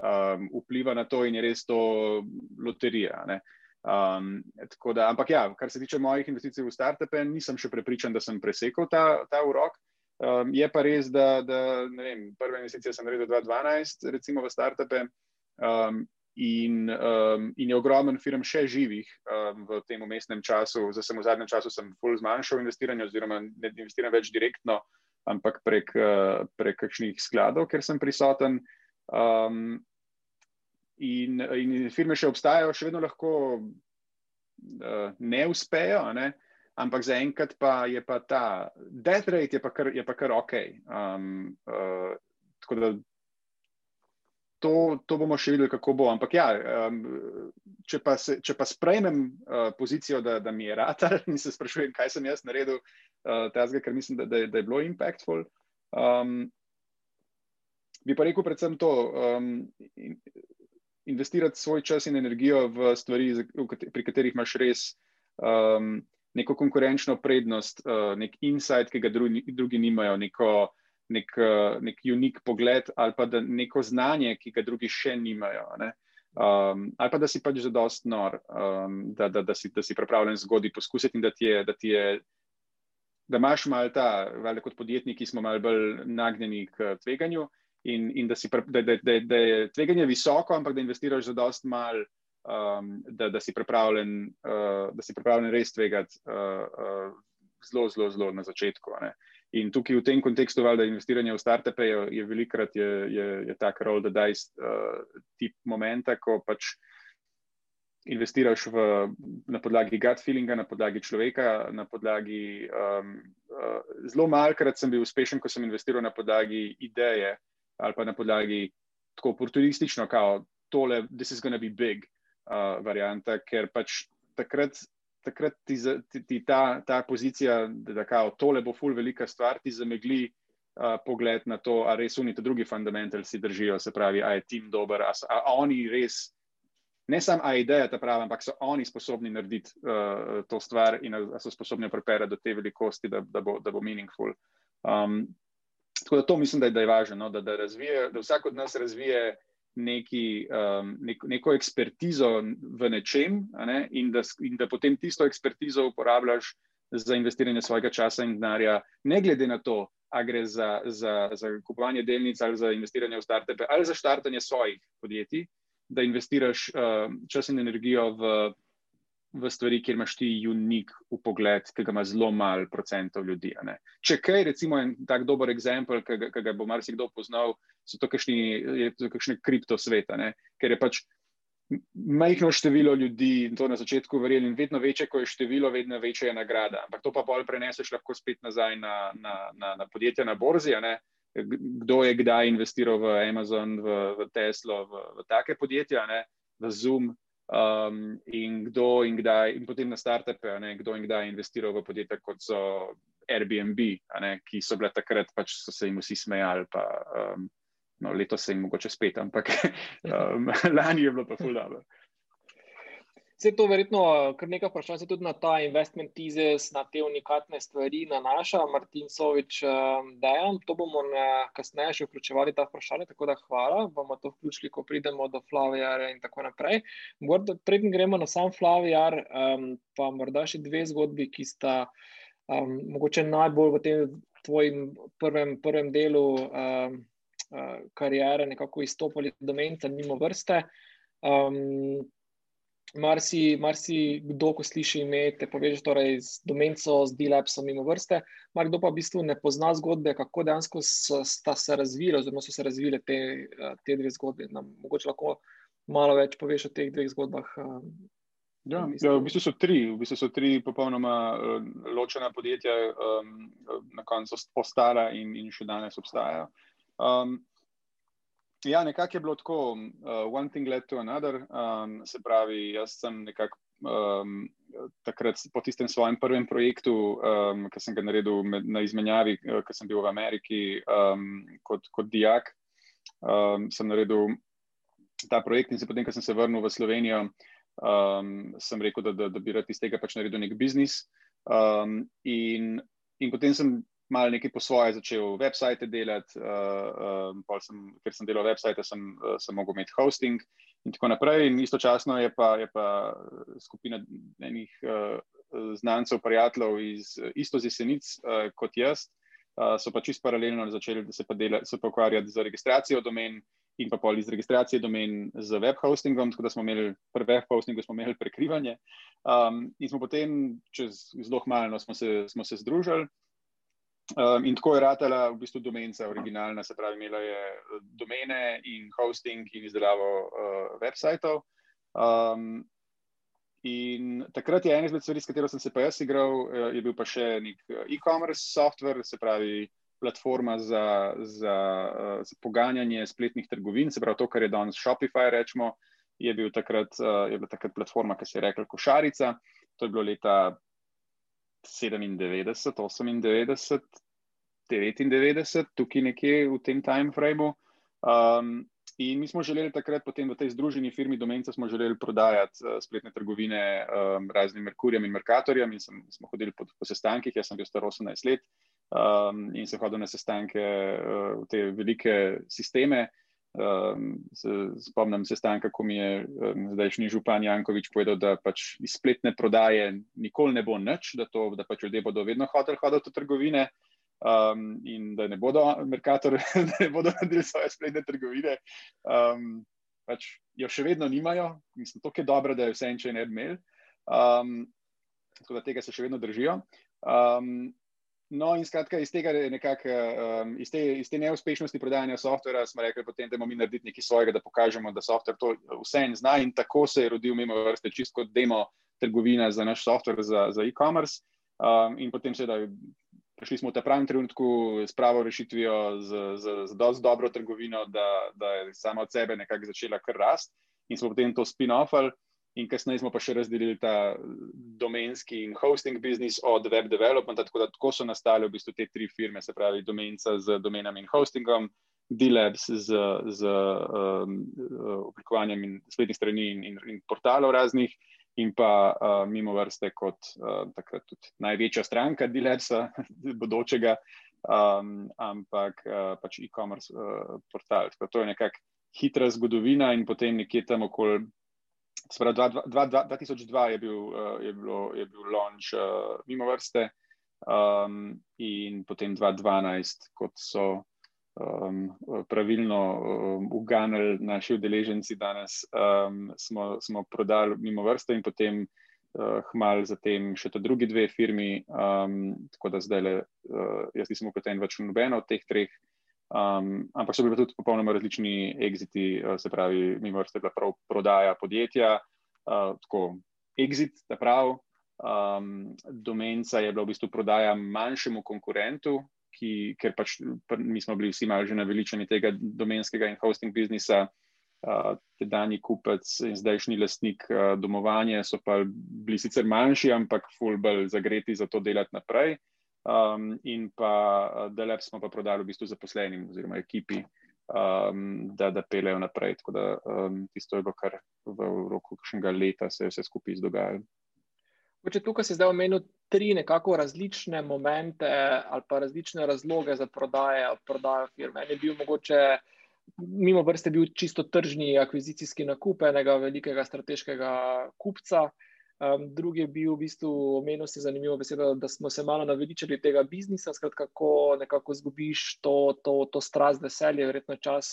[SPEAKER 2] um, vpliva na to in je res to loterija. Um, da, ampak ja, kar se tiče mojih investicij v startupe, nisem še prepričan, da sem presekal ta, ta urok. Um, je pa res, da, da vem, prve investicije sem naredil 2012, recimo v startupe. Um, in, um, in je ogromen firm še živih um, v tem umestnem času. Zdaj sem v zadnjem času bolj zmanjšal investiranje, oziroma ne investiram več direktno, ampak prek, uh, prek kakšnih skladov, ker sem prisoten. Um, in, in firme še obstajajo, še vedno lahko uh, ne uspejo. Ne? Ampak zaenkrat pa je pa ta death rate je pa kar, je pa kar ok. Um, uh, tako da to, to bomo še videli, kako bo. Ampak ja, um, če, pa se, če pa sprejmem uh, pozicijo, da, da mi je rad in se sprašujem, kaj sem jaz naredil, uh, tazga, ker mislim, da, da, da je bilo impactful. Um, bi pa rekel predvsem to, um, investirati svoj čas in energijo v stvari, pri katerih imaš res um, neko konkurenčno prednost, uh, nek insight, ki ga drugi, drugi nimajo, neko nek, eh, nek unik pogled ali pa neko znanje, ki ga drugi še nimajo. Um, ali pa da si pač zadost nor, um, da, da, da, si, da si pripravljen zgoditi poskusiti in da ti je. Da ti je Da imaš malo ta, velik kot podjetniki, smo malo bolj nagnjeni k tveganju, in, in da, si, da, da, da, da je tveganje visoko, ampak da investiraš za dost mal, um, da, da, si uh, da si pripravljen res tvegati uh, uh, zelo, zelo, zelo na začetku. Uh, In tukaj v tem kontekstu, valjda, investiranje v startupe je, je velikrat je, je, je tak roll the dice uh, tip momenta, ko pač investiraš v, na podlagi gut feelinga, na podlagi človeka, na podlagi. Um, uh, zelo malkrat sem bil uspešen, ko sem investiral na podlagi ideje ali pa na podlagi tako oportunistično, kao tole, this is gonna be big uh, varianta, ker pač takrat takrat ti, ti, ti ta, ta pozicija, da kao, tole bo ful velika stvar, ti zamegli uh, pogled na to, a res unite drugi fundamentalci držijo, se pravi, a je tim dober, a, a oni res, ne samo a ideja ta prava, ampak so oni sposobni narediti uh, to stvar in a, a so sposobni preperati do te velikosti, da, da, bo, da bo meaningful. Um, tako da to mislim, da je, da je važno, no? da, da, razvije, da vsak od nas razvije neki, um, nek, neko ekspertizo v nečem ne? in, da, in da potem tisto ekspertizo uporabljaš za investiranje svojega časa in denarja, ne glede na to, a gre za, za, za kupovanje delnic ali za investiranje v startupe ali za štartanje svojih podjetij, da investiraš um, čas in energijo v v stvari, kjer imaš ti unik v pogled, ki ga ima zelo malo procentov ljudi. Če kaj, recimo, en tak dober primer, ki ga bo marsikdo poznal, so to kakšne kriptosveta, ne? ker je pač majhno število ljudi to na začetku verjeli, in vedno večje, ko je število, vedno večja je nagrada. Ampak to pa pol preneseš lahko spet nazaj na, na, na, na podjetja na borzi. Kdo je kdaj investiral v Amazon, v, v Teslo, v, v take podjetja, ne? v Zoom, um, in kdo in kdaj, in potem na startupe, ne, kdo in kdaj investiral v podjetja kot so Airbnb, ne, ki so bile takrat, pač so se jim vsi smejali. Pa, um, no, letos se jim mogoče spet, ampak um, lani je bilo pa fulano.
[SPEAKER 1] Vse to verjetno, kar nekaj vprašanj se tudi na ta investment thesis, na te unikatne stvari nanaša, Martin Sovič, um, dejan. To bomo kasneje še vključevali ta vprašanja, tako da hvala. Bomo to vključili, ko pridemo do Flavijarja in tako naprej. Preden gremo na sam Flavijar, um, pa morda še dve zgodbi, ki sta um, mogoče najbolj v tem tvojem prvem, prvem delu um, uh, karijere nekako izstopali do menca mimo vrste. Um, Marsi, marsi kdo, ko sliši ime, te poveže torej z domenco, z D-Labsom mimo vrste, mar kdo pa v bistvu ne pozna zgodbe, kako dejansko so, se razvile, oziroma so se razvile te, eh, te dve zgodbe. Nam mogoče lahko malo več poveš o teh dveh zgodbah.
[SPEAKER 2] Eh, ja, v, bistvu. Ja, v bistvu so tri, v bistvu so tri popolnoma uh, ločena podjetja, um, na koncu ostala in, in še danes obstajajo. Um, Ja, nekako je bilo tako, uh, one thing led to another. Um, se pravi, jaz sem nekako um, takrat po tistem svojem prvem projektu, um, ki sem ga naredil med, na izmenjavi, uh, ki sem bil v Ameriki um, kot, kot dijak, um, sem naredil ta projekt in se potem, ko sem se vrnil v Slovenijo, um, sem rekel, da, da, da bi rad iz tega pač naredil nek biznis. Um, in, in potem sem malo nekaj po svoje začel website delati, uh, uh, sem, ker sem delal website, sem, uh, sem mogel imeti hosting in tako naprej. In istočasno je pa, je pa skupina enih uh, znancev, prijateljev iz isto zesenic uh, kot jaz, uh, so pa čist paralelno začeli se pa, dela, se pa ukvarjati z registracijo domen. In pa pol iz registracije domen z web hostingom, tako da smo imeli pri web hostingu prekrivanje. Um, in smo potem, čez zelo malo, smo, smo se združili. Um, in tako je ratela v bistvu domenca, originalna, se pravi, imela je eh, domene in hosting in izdelavo uh, websiteov. Um, in takrat je ena izmed stvari, s katero sem se pa jaz igral, uh, je bil pa še nek e-commerce software, se pravi, platforma za, za, uh, za poganjanje spletnih trgovin, se pravi, to, kar je danes Shopify, rečemo, je, bil takrat, uh, je bila takrat platforma, ki se je rekla Košarica. To je bilo leta 97, 98, 99, tukaj nekje v tem time frameu. Um, in mi smo želeli takrat, potem v tej združeni firmi Domenca, smo želeli prodajati uh, spletne trgovine um, raznim Merkurjem in Merkatorjem. In sem, smo hodili po, po sestankih, jaz sem bil star 18 let um, in sem hodil na sestanke uh, v te velike sisteme. Um, se, spomnim se stanka, ko mi je um, zdajšnji župan Jankovič povedal, da pač iz spletne prodaje nikoli ne bo nič, da, to, da pač ljudje bodo vedno hoteli hoditi v trgovine um, in da ne bodo Merkator, da ne bodo naredili svoje spletne trgovine. Um, pač jo še vedno nimajo, mislim, to je dobro, da je vse en če ne bi imeli. Um, tako da tega se še vedno držijo. Um, No, in skratka, iz tega nekako, um, iz, te, iz te neuspešnosti prodajanja softvera smo rekli, potem, da moramo mi narediti nekaj svojega, da pokažemo, da softver to vse en zna in tako se je rodil mimo vrste, čisto kot demo trgovina za naš softver za, za e-commerce. Um, in potem seveda prišli smo v ta pravem trenutku s pravo rešitvijo, z, z, z dosti dobro trgovino, da, da je sama od sebe nekako začela kar rast in smo potem to spin-offali in kasneje smo pa še razdelili ta domenski in hosting biznis od web developmenta, tako da tako so nastale v bistvu te tri firme, se pravi domenca z domenami in hostingom, D-Labs z, z um, oblikovanjem in spletnih strani in, in, in portalov raznih. In pa uh, mimo vrste, kot uh, takrat tudi največja stranka D-Labsa, bodočega, um, ampak uh, pač e-commerce uh, portal. Tako to je nekakšna hitra zgodovina, in potem nekje tam okoli Sprav, 2002 je bil, uh, je, bilo, je bil launch uh, mimo vrste, um, in potem 2012, kot so um, pravilno um, uganili naši udeleženci danes, um, smo, smo prodali mimo vrste in potem uh, hmal za tem še te druge dve firmi. Um, tako da zdaj le, uh, jaz nisem upleten več v nobeno od teh treh. Um, ampak so bili tudi popolnoma različni exiti, uh, se pravi, mimo vrste bila prav prodaja podjetja, uh, tako exit, da prav. Um, domenca je bila v bistvu prodaja manjšemu konkurentu, ki, ker pač mi smo bili vsi malo že naveličeni tega domenskega in hosting biznisa. Uh, tedajni kupec in zdajšnji lastnik uh, domovanja so pa bili sicer manjši, ampak fulbelj zagreti za to delati naprej. Um, in pa uh, Delep smo pa prodali v bistvu zaposlenim oziroma ekipi um, da, da pelejo naprej. Tako da um, tisto je bilo kar v roku kakšnega leta se je vse skupaj izdogajalo.
[SPEAKER 1] Če tukaj si zdaj omenil tri nekako različne momente ali pa različne razloge za prodajo, prodajo firme. En je bil mogoče mimo vrste bil čisto tržni akvizicijski nakup enega velikega strateškega kupca. Um, drugi je bil v bistvu omenil si zanimivo besedo, da smo se malo naveličali tega biznisa, skratka, kako nekako zgubiš to, to, to strast, veselje, verjetno čas,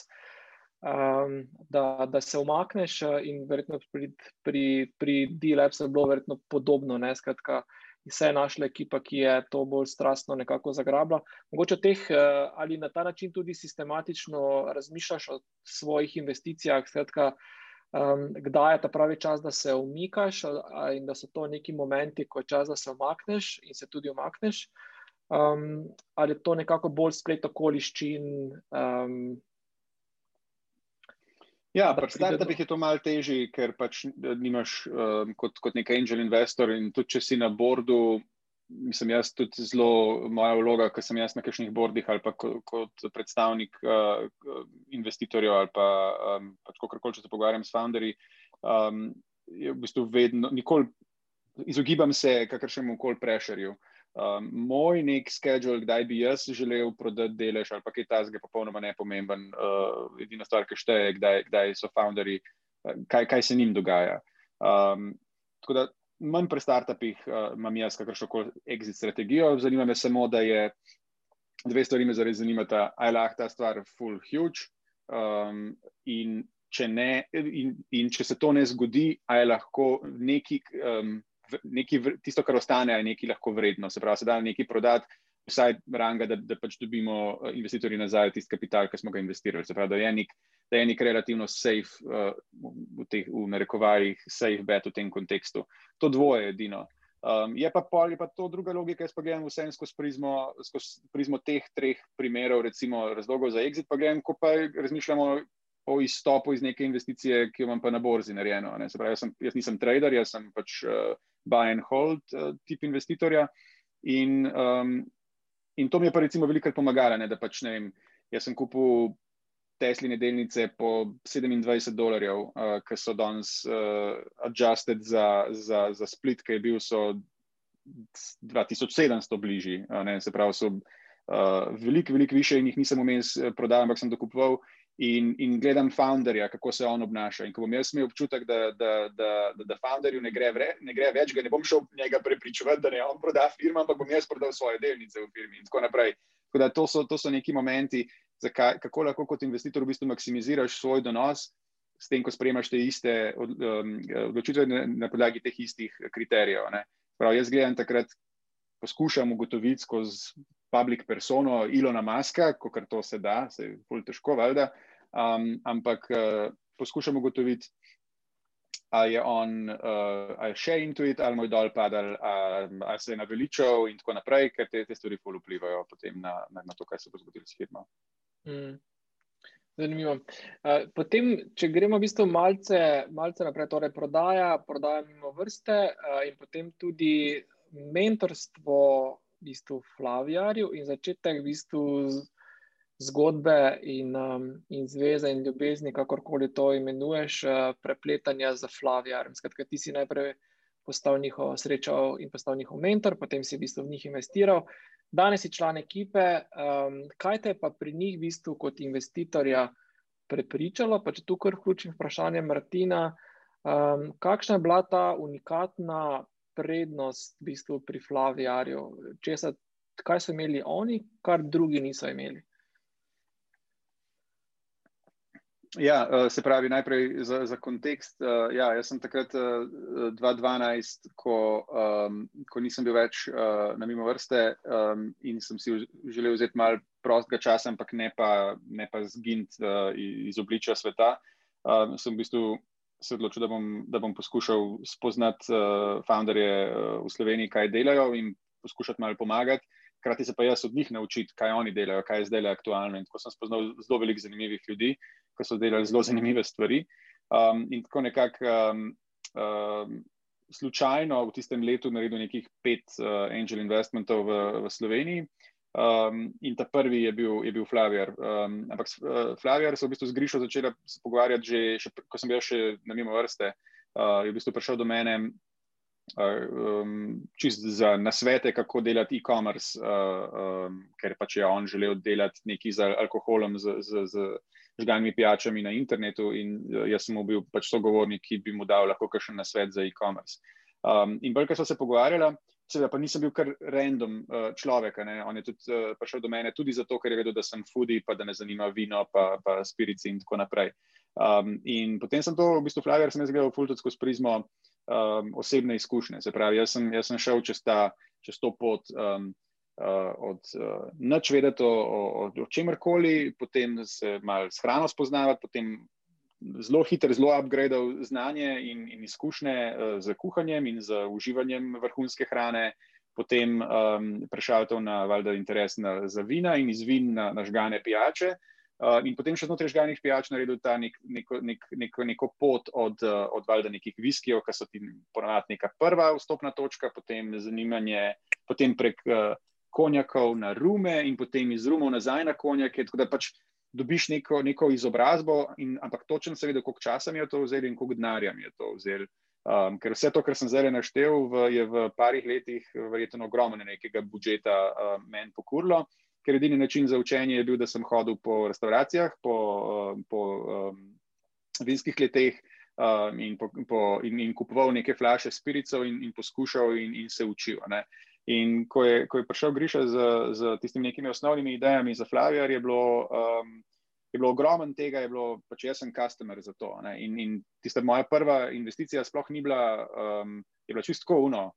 [SPEAKER 1] um, da, da se umakneš in verjetno pri, pri, pri D-Labs je bilo verjetno podobno, ne, skratka, se je našla ekipa, ki je to bolj strastno nekako zagrabila. Mogoče teh ali na ta način tudi sistematično razmišljaš o svojih investicijah, skratka, um, kdaj je ta pravi čas, da se umikaš, in da so to neki momenti, ko je čas, da se omakneš in se tudi omakneš, um, ali je to nekako bolj splet okoliščin. Um,
[SPEAKER 2] Ja, pri startupih je to malo težje, ker pač nimaš um, kot, kot nek angel investor in tudi če si na bordu, mislim, jaz tudi zelo moja vloga, ker sem jaz na kakšnih bordih ali pa kot, predstavnik uh, investitorjev ali pa um, pač kakorkoli, če se pogovarjam s founderji, um, je v bistvu vedno, nikoli izogibam se kakršnemu koli prešerju. Um, moj nek schedule, kdaj bi jaz želel prodati delež ali pa kaj tasga, je popolnoma nepomemben. Uh, edina stvar, ki šteje, kdaj, kdaj so founderji, kaj, kaj se njim dogaja. Um, tako da manj pri startupih uh, imam jaz kakršno koli exit strategijo. Zanima me samo, da je dve stvari me zares zanimata. Ali lahko ta stvar full huge um, in, če ne, in, in če se to ne zgodi, ali lahko neki, um, neki, tisto, kar ostane, je neki lahko vredno. Se pravi, se da neki prodati. Vsaj ranga, da, da pač dobimo investitorji nazaj tisti kapital, ki smo ga investirali. Se pravi, da je nek, da je nek relativno safe, uh, v, teh, v narekovajih, safe bet v tem kontekstu. To dvoje je edino. Um, je pa pol, je pa to druga logika, jaz pa gledam vse skozi prizmo, skozi prizmo teh treh primerov, recimo razlogov za exit, pa gledam, ko pa razmišljamo o izstopu iz neke investicije, ki jo imam pa na borzi narejeno. Se pravi, jaz, sem, jaz nisem trader, jaz sem pač uh, buy and hold uh, tip investitorja in, um, in to mi je pa recimo veliko pomagalo, da pač ne vem, jaz sem kupil Tesline delnice po 27 dolarjev, uh, ki so danes uh, adjusted za, za, za split, ki je bil so 2700 bližji. Uh, se pravi, so uh, veliko, veliko više in jih nisem vmes prodal, ampak sem dokupoval. In, in gledam founderja, kako se on obnaša. In ko bom jaz imel občutek, da, da, da, da, da founderju ne gre, vre, ne gre več, ga ne bom šel njega prepričevati, da ne on proda firma, ampak bom jaz prodal svoje delnice v firmi in tako naprej. Tako da to so, to so neki momenti, zakaj, kako lahko kot investitor v bistvu maksimiziraš svoj donos, s tem, ko sprejmaš te iste um, odločitve na, podlagi teh istih kriterijev. Prav, jaz gledam takrat, poskušam ugotoviti skozi public persono Ilona Maska, kot to se da, se je bolj težko, valjda, um, ampak uh, poskušam ugotoviti, ali je on, uh, ali je še intuit, ali mu je dol padal, ali, ali se je naveličal in tako naprej, ker te, te stvari vplivajo potem na, na, na to, kaj se bo zgodilo s firmo.
[SPEAKER 1] Mm. Zanimivo. Potem, če gremo v bistvu malce, malce naprej, torej prodaja, prodaja mimo vrste in potem tudi mentorstvo bistvu Flavijarju in začetek v bistvu zgodbe in, in zveze in ljubezni, kakorkoli to imenuješ, prepletanja za Flavijarjem. Skratka, ti si najprej postal njihov srečal in postal njihov mentor, potem si v bistvu v njih investiral. Danes si član ekipe, um, kaj te je pa pri njih, v bistvu, kot investitorja, prepričalo? Pa če tukaj vključim vprašanje Martina, um, kakšna je bila ta unikatna prednost v bistvu pri Flavijarju? Kaj so imeli oni, kar drugi niso imeli?
[SPEAKER 2] Ja, eh, se pravi, najprej za, za kontekst. Eh, ja, jaz sem takrat 2012, eh, ko, um, ko nisem bil več uh, na mimo vrste um, in sem si želel vzeti malo prostega časa, ampak ne pa, ne pa zginiti uh, iz obličja sveta, um, sem v bistvu se odločil, da bom, da bom poskušal spoznati uh, founderje v Sloveniji, kaj delajo in poskušati malo pomagati. Hkrati se pa jaz od njih naučiti, kaj oni delajo, kaj je zdaj aktualno. In tako sem spoznal zelo veliko zanimivih ljudi, ki so delali zelo zanimive stvari. Um, in tako nekako um, um, slučajno v tistem letu naredil nekih pet uh, angel investmentov v, v Sloveniji. Um, in ta prvi je bil, je bil Flavijar. Um, ampak uh, Flavijar se je v bistvu z Grišo začela pogovarjati, že, še, ko sem bil še na mimo vrste. Uh, je v bistvu prišel do mene uh, um, čist za nasvete, kako delati e-commerce, uh, um, ker pač je on želel delati nekaj z alkoholom, z, z, z žganimi pijačami na internetu. In uh, jaz sem bil pač sogovornik, ki bi mu dal lahko kakšen nasvet za e-commerce. Um, in bolj, ko smo se pogovarjali. Seveda, pa nisem bil kar random uh, človek. Ne? On je tudi uh, prišel do mene tudi zato, ker je vedel, da sem foodie, pa da me zanima vino, pa, pa spirici in tako naprej. Um, in potem sem to, v bistvu, Flaviar, sem jaz gledal fuldo skozi prizmo um, osebne izkušnje. Se pravi, jaz sem, jaz sem šel čez, ta, čez to pot um, uh, od uh, nič vedeti o, o, o čemkoli, potem se malo s hrano spoznavati, potem zelo hitro, zelo upgradal znanje in, in izkušnje uh, z kuhanjem in z uživanjem vrhunske hrane, potem um, prešal to na valjda interes na, za vina in iz vin na, na žgane pijače. Uh, in potem še znotraj žganih pijač naredil ta nek, neko, nek, neko, neko pot od, uh, od valjda nekih viskijev, ki so ti ponavadi neka prva vstopna točka, potem zanimanje, potem prek uh, konjakov na rume in potem iz rumov nazaj na konjake. Tako da pač dobiš neko, neko izobrazbo, in, ampak točno se vidi, koliko časa mi je to vzeli in koliko denarja mi je to vzeli. Um, ker vse to, kar sem zdaj naštel, v, je v parih letih verjetno ogromno nekega budžeta uh, meni pokurlo, ker edini način za učenje je bil, da sem hodil po restauracijah, po, um, po um, vinskih leteh um, in, po, po, in, in kupoval neke flaše spiricov in, in poskušal in, in se učil. Ne. In ko je, ko je prišel Griša z, z tistimi nekimi osnovnimi idejami za Flavijar, je bilo, um, je bilo ogromno tega, je bilo pač jaz sem customer za to. Ne? In, in tista moja prva investicija sploh ni bila, um, je bila čistko uno.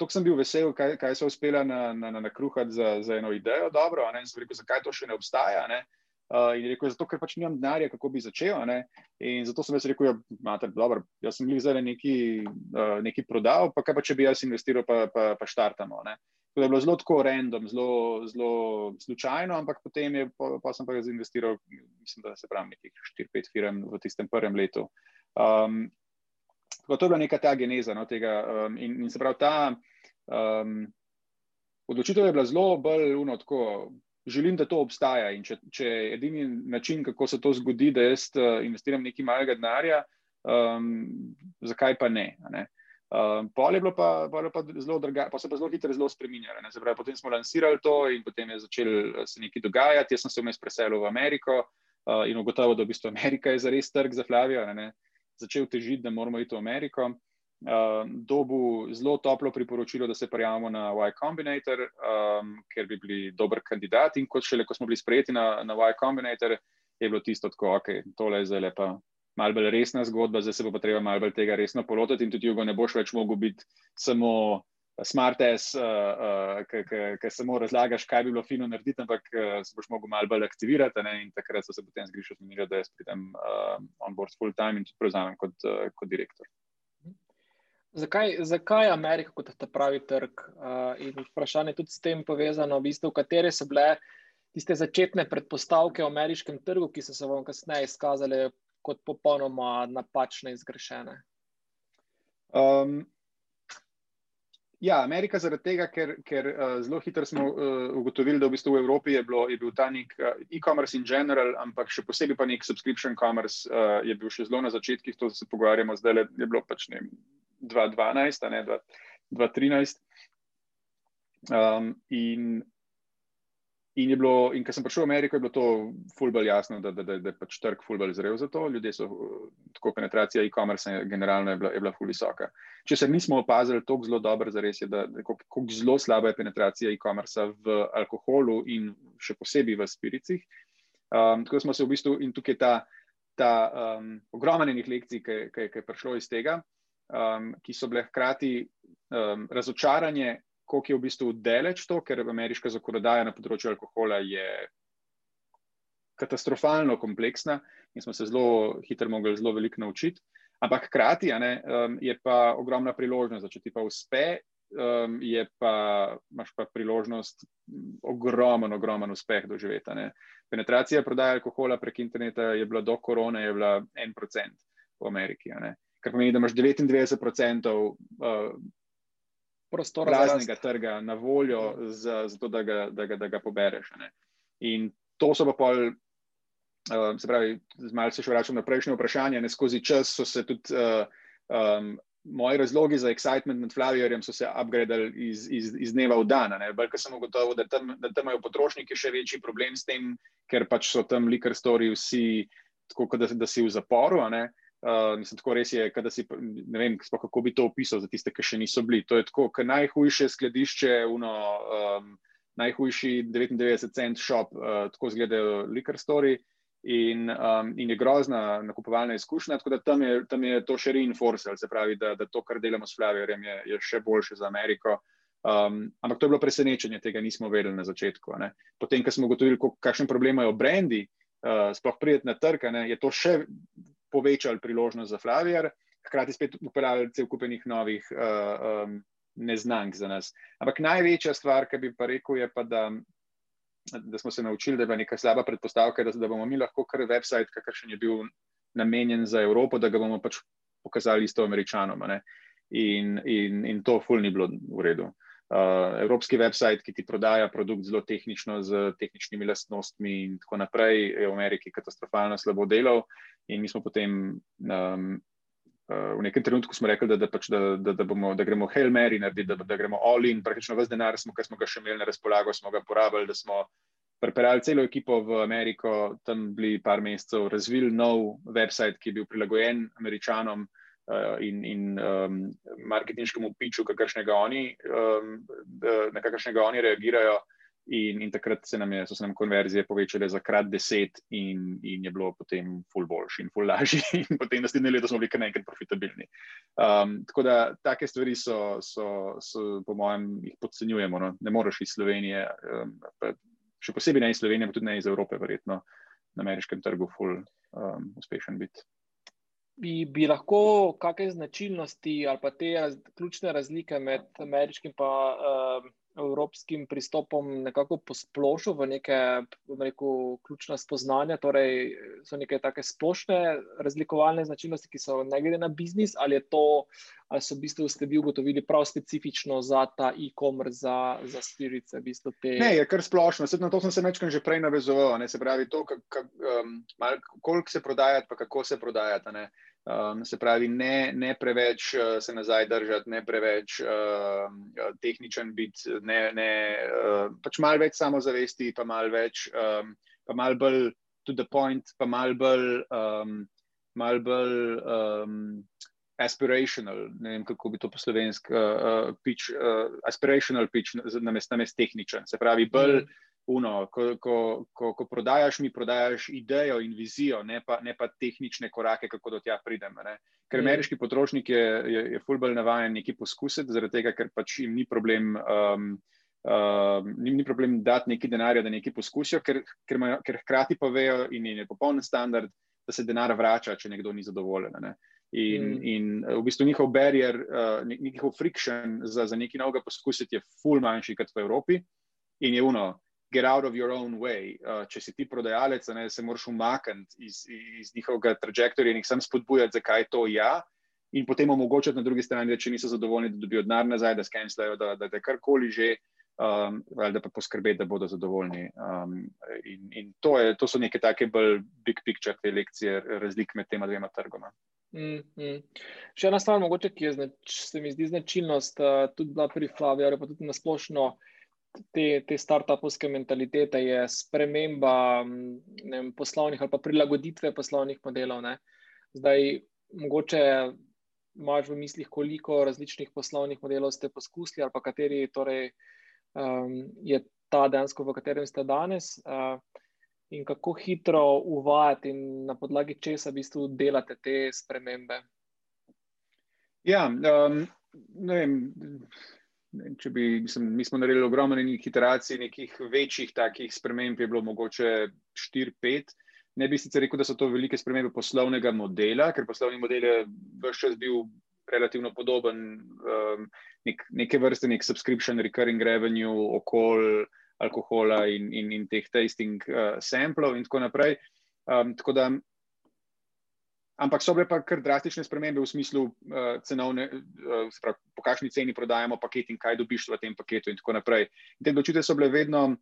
[SPEAKER 2] Tok sem bil vesel, kaj, kaj so uspela na, na, na, na kruhati za, za eno idejo, dobro, in sem rekel, zakaj to še ne obstaja. Ne? Uh, in rekel, zato, ker pač nimam denarja, kako bi začel. Ne? In zato sem jaz rekel, ja, imate, dobro, jaz sem jih zdaj neki, uh, neki prodal, pa kaj pa če bi jaz investiral, pa, pa, pa štartamo. Ne? To je bilo zelo tako random, zelo, zelo slučajno, ampak potem je, pa, pa sem pa jaz investiral, mislim, da se pravi, nekih 4-5 firm v tistem prvem letu. Um, to je bila neka ta geneza no, tega. Um, in, in se pravi, ta um, odločitev je bila zelo bolj unotko želim, da to obstaja. In če, če je edini način, kako se to zgodi, da jaz uh, investiram nekaj malega denarja, um, zakaj pa ne? ne? Um, pol je bilo pa, pa zelo drago, pa se pa zelo hitro zelo spremenjalo. Potem smo lansirali to in potem je začel eh, se nekaj dogajati. Jaz sem se vmes preselil v Ameriko uh, in ugotovil, da v bistvu Amerika je zares trg za Flavijo. Začel težiti, da moramo iti v Ameriko uh, dobu zelo toplo priporočilo, da se prijavimo na Y Combinator, um, ker bi bili dober kandidat. In kot šele, ko smo bili sprejeti na, na Y Combinator, je bilo tisto tako, ok, tole je zdaj lepa. Mal bolj resna zgodba, zdaj se bo pa treba malo bolj tega resno polotiti, in tudi Jugo ne boš več mogel biti samo smart ass, uh, uh, ki samo razlagaš, kaj bi bilo fino narediti, ampak uh, se boš mogel malo bolj aktivirati. Ne? In takrat so se potem zgrišali, da jaz pridem uh, on board full time in tudi prevzamem kot, uh, kot direktor.
[SPEAKER 1] Zakaj, zakaj je Amerika kot ta pravi trg? Uh, in vprašanje tudi s tem povezano, v bistvu, katere so bile tiste začetne predpostavke o ameriškem trgu, ki so se vam kasneje izkazale kot popolnoma napačne in zgrešene? Um,
[SPEAKER 2] ja, Amerika zaradi tega, ker, ker uh, zelo hitro smo uh, ugotovili, da v, bistvu v Evropi je, bilo, je bil ta nek uh, e-commerce in general, ampak še posebej pa nek subscription commerce uh, je bil še zelo na začetkih, to se pogovarjamo zdaj, je bilo pač ne. 2012, ne 2013. Um, in, in, bilo, in ko sem prišel v Ameriko, je bilo to fulbol jasno, da, da, da, da pač trg fulbol zrel za to. Ljudje so, tako penetracija e-commerce generalno je bila, je bila ful visoka. Če se nismo opazili tako zelo dobro, zares je, da kako zelo slaba je penetracija e-commerce v alkoholu in še posebej v spiricih. Um, tako smo se v bistvu, in tukaj ta, ta um, ogromnih lekcij, ki, ki, ki je prišlo iz tega um, ki so bile hkrati um, razočaranje, koliko je v bistvu deleč to, ker ameriška zakonodaja na področju alkohola je katastrofalno kompleksna in smo se zelo hitro mogli zelo veliko naučiti. Ampak hkrati ne, um, je pa ogromna priložnost, da če ti pa uspe, um, je pa, imaš pa priložnost ogromen, ogromen uspeh doživeti. Ne. Penetracija prodaje alkohola prek interneta je bila do korone, je bila en procent v Ameriki. Ne kar pomeni, da imaš 99% uh,
[SPEAKER 1] prostora
[SPEAKER 2] praznega trga na voljo, za, za to, da ga, da ga, da ga pobereš. Ne. In to so pa pol. Uh, se pravi, malo se še vračam na prejšnje vprašanje. Ne skozi čas so se tudi uh, um, moji razlogi za excitement nad Flavijerjem so se upgradili iz, iz, iz dneva v dan. Ker sem ugotovil, da tam, da tam imajo potrošniki še večji problem s tem, ker pač so tam liquor story vsi tako, da, da si v zaporu. Uh, mislim, tako res je, da si ne vem, kako bi to opisal za tiste, ki še niso bili. To je tako, ker najhujše skladišče, uno, um, najhujši 99 cent shop, uh, tako izgledajo liquor story in, um, in je grozna nakupovalna izkušnja. Tako da tam je, tam je to še reinforcel, se pravi, da, da to, kar delamo s Flavijerjem, je, je še boljše za Ameriko. Um, ampak to je bilo presenečenje, tega nismo vedeli na začetku. Ne. Potem, ko smo ugotovili, kakšen problem imajo brendi, uh, sploh prideti na trg, ne, je to še povečalo priložnost za Flavijer, hkrati spet upeljali cel kupenih novih uh, um, neznank za nas. Ampak največja stvar, ki bi pa rekel, je pa, da da smo se naučili, da je neka slaba predpostavka, da, da bomo mi lahko kar website, kakršen je bil namenjen za Evropo, da ga bomo pač pokazali isto američanom. In, in, in to ful ni bilo v redu. Uh, evropski website, ki ti prodaja produkt zelo tehnično, z tehničnimi lastnostmi, in tako naprej, je v Ameriki katastrofalno slabo delal. In mi smo potem um, uh, v nekem trenutku rekli, da, da, pač, da, da, da, bomo, da gremo Hail Mary narediti, da, da gremo all in, praktično vse denar, smo, ki smo ga še imeli na razpolago, smo ga porabili, da smo prepeljali celo ekipo v Ameriko, tam bili par mesecev, razvili nov website, ki je bil prilagojen američanom. Uh, in in um, marketinškemu piču, kakršnega oni, um, na kakršnega oni reagirajo, In, in takrat se je, so se nam konverzije povečale za krat deset, in, in je bilo potem ful boljši in ful lažji, in potem naslednje leto smo bili kar nekaj profitabilni. Um, tako da take stvari so, so, so po mojem, jih podcenjujemo. No? Ne moreš iz Slovenije, um, še posebej ne iz Slovenije, pa tudi ne iz Evrope, verjetno na ameriškem trgu, ful um, uspešen biti.
[SPEAKER 1] Bi, bi lahko kakšne značilnosti ali pa te raz, ključne razlike med ameriškim in uh, evropskim pristopom nekako posplošil v neke rekel, ključna spoznanja, torej so neke take splošne razlikovalne značilnosti, ki so ne glede na biznis, ali je to, ali so v bistvu ste vi ugotovili prav specifično za ta e-commerce, za, za spirice, v bistvu te.
[SPEAKER 2] Ne, je kar splošno, Sedaj, na to sem se večkrat že prej navezoval, ne se pravi to, um, koliko se prodajati, pa kako se prodajati. Um, se pravi, ne, ne preveč uh, se nazaj držati, ne preveč uh, tehničen biti, ne, ne, uh, pač malo več samozavesti, pa malo več, um, pa malo bolj to the point, pa malo bolj, um, mal bolj um, aspirational. Ne vem, kako bi to po slovenski, uh, uh, pitch, uh, aspirational pitch, namest, namest tehničen. Se pravi, bolj. Mm uno, ko, ko, ko, ko prodajaš, mi prodajaš idejo in vizijo, ne pa, ne pa tehnične korake, kako do tja pridemo. Ker mm. ameriški potrošnik je, je, je fulbol navajen nekaj poskusiti, zaradi tega, ker pač jim ni problem. Um, Uh, ni, ni problem dati nekaj denarja, da nekaj poskusijo, ker, ker, imajo, ker hkrati pa vejo, in je popoln standard, da se denar vrača, če nekdo ni zadovoljen. Ne? In, mm. in v bistvu njihov barrier, uh, njihov friction za, za nekaj novega poskusiti je ful manjši kot v Evropi. In je uno, get out of your own way. Uh, če si ti prodajalec, ne, se moraš umakniti iz, iz njihovega trajektorija in jih sam spodbujati, zakaj to ja. In potem omogočati na drugi strani, da če niso zadovoljni, da dobijo denar nazaj, da skenslajo, da, da, da karkoli že, um, ali da pa poskrbeti, da bodo zadovoljni. Um, in in to, je, to so neke take bolj big picture te lekcije, razlik med tema dvema trgoma.
[SPEAKER 1] Mm, mm. Še ena stvar, mogoče, ki je znač, se mi zdi značilnost, uh, tudi pri Flaviju, pa tudi na splošno uh, te, te start-upovske mentalitete je sprememba vem, poslovnih ali pa prilagoditve poslovnih modelov. Ne. Zdaj, mogoče imaš v mislih, koliko različnih poslovnih modelov ste poskusili, ali pa kateri torej, um, je ta dejansko, v katerem ste danes. Uh, In kako hitro uvajati, in na podlagi česa v bistvu delate te spremembe?
[SPEAKER 2] Ja, um, ne vem, Če bi, mislim, mi smo naredili ogromno nekih iteracij, nekih večjih takih sprememb, je bilo mogoče 4-5. Ne bi sicer rekel, da so to velike spremembe poslovnega modela, ker poslovni model je vse čas bil relativno podoben, um, nek, neke vrste nek subscription, recurring revenue, okol alkohola in, in, in teh tasting uh, samplov in tako naprej. Um, tako da ampak so bile pa kar drastične spremembe v smislu uh, cenovne, uh, pravi, po kakšni ceni prodajamo paket in kaj dobiš v tem paketu in tako naprej. In te odločitve so bile vedno.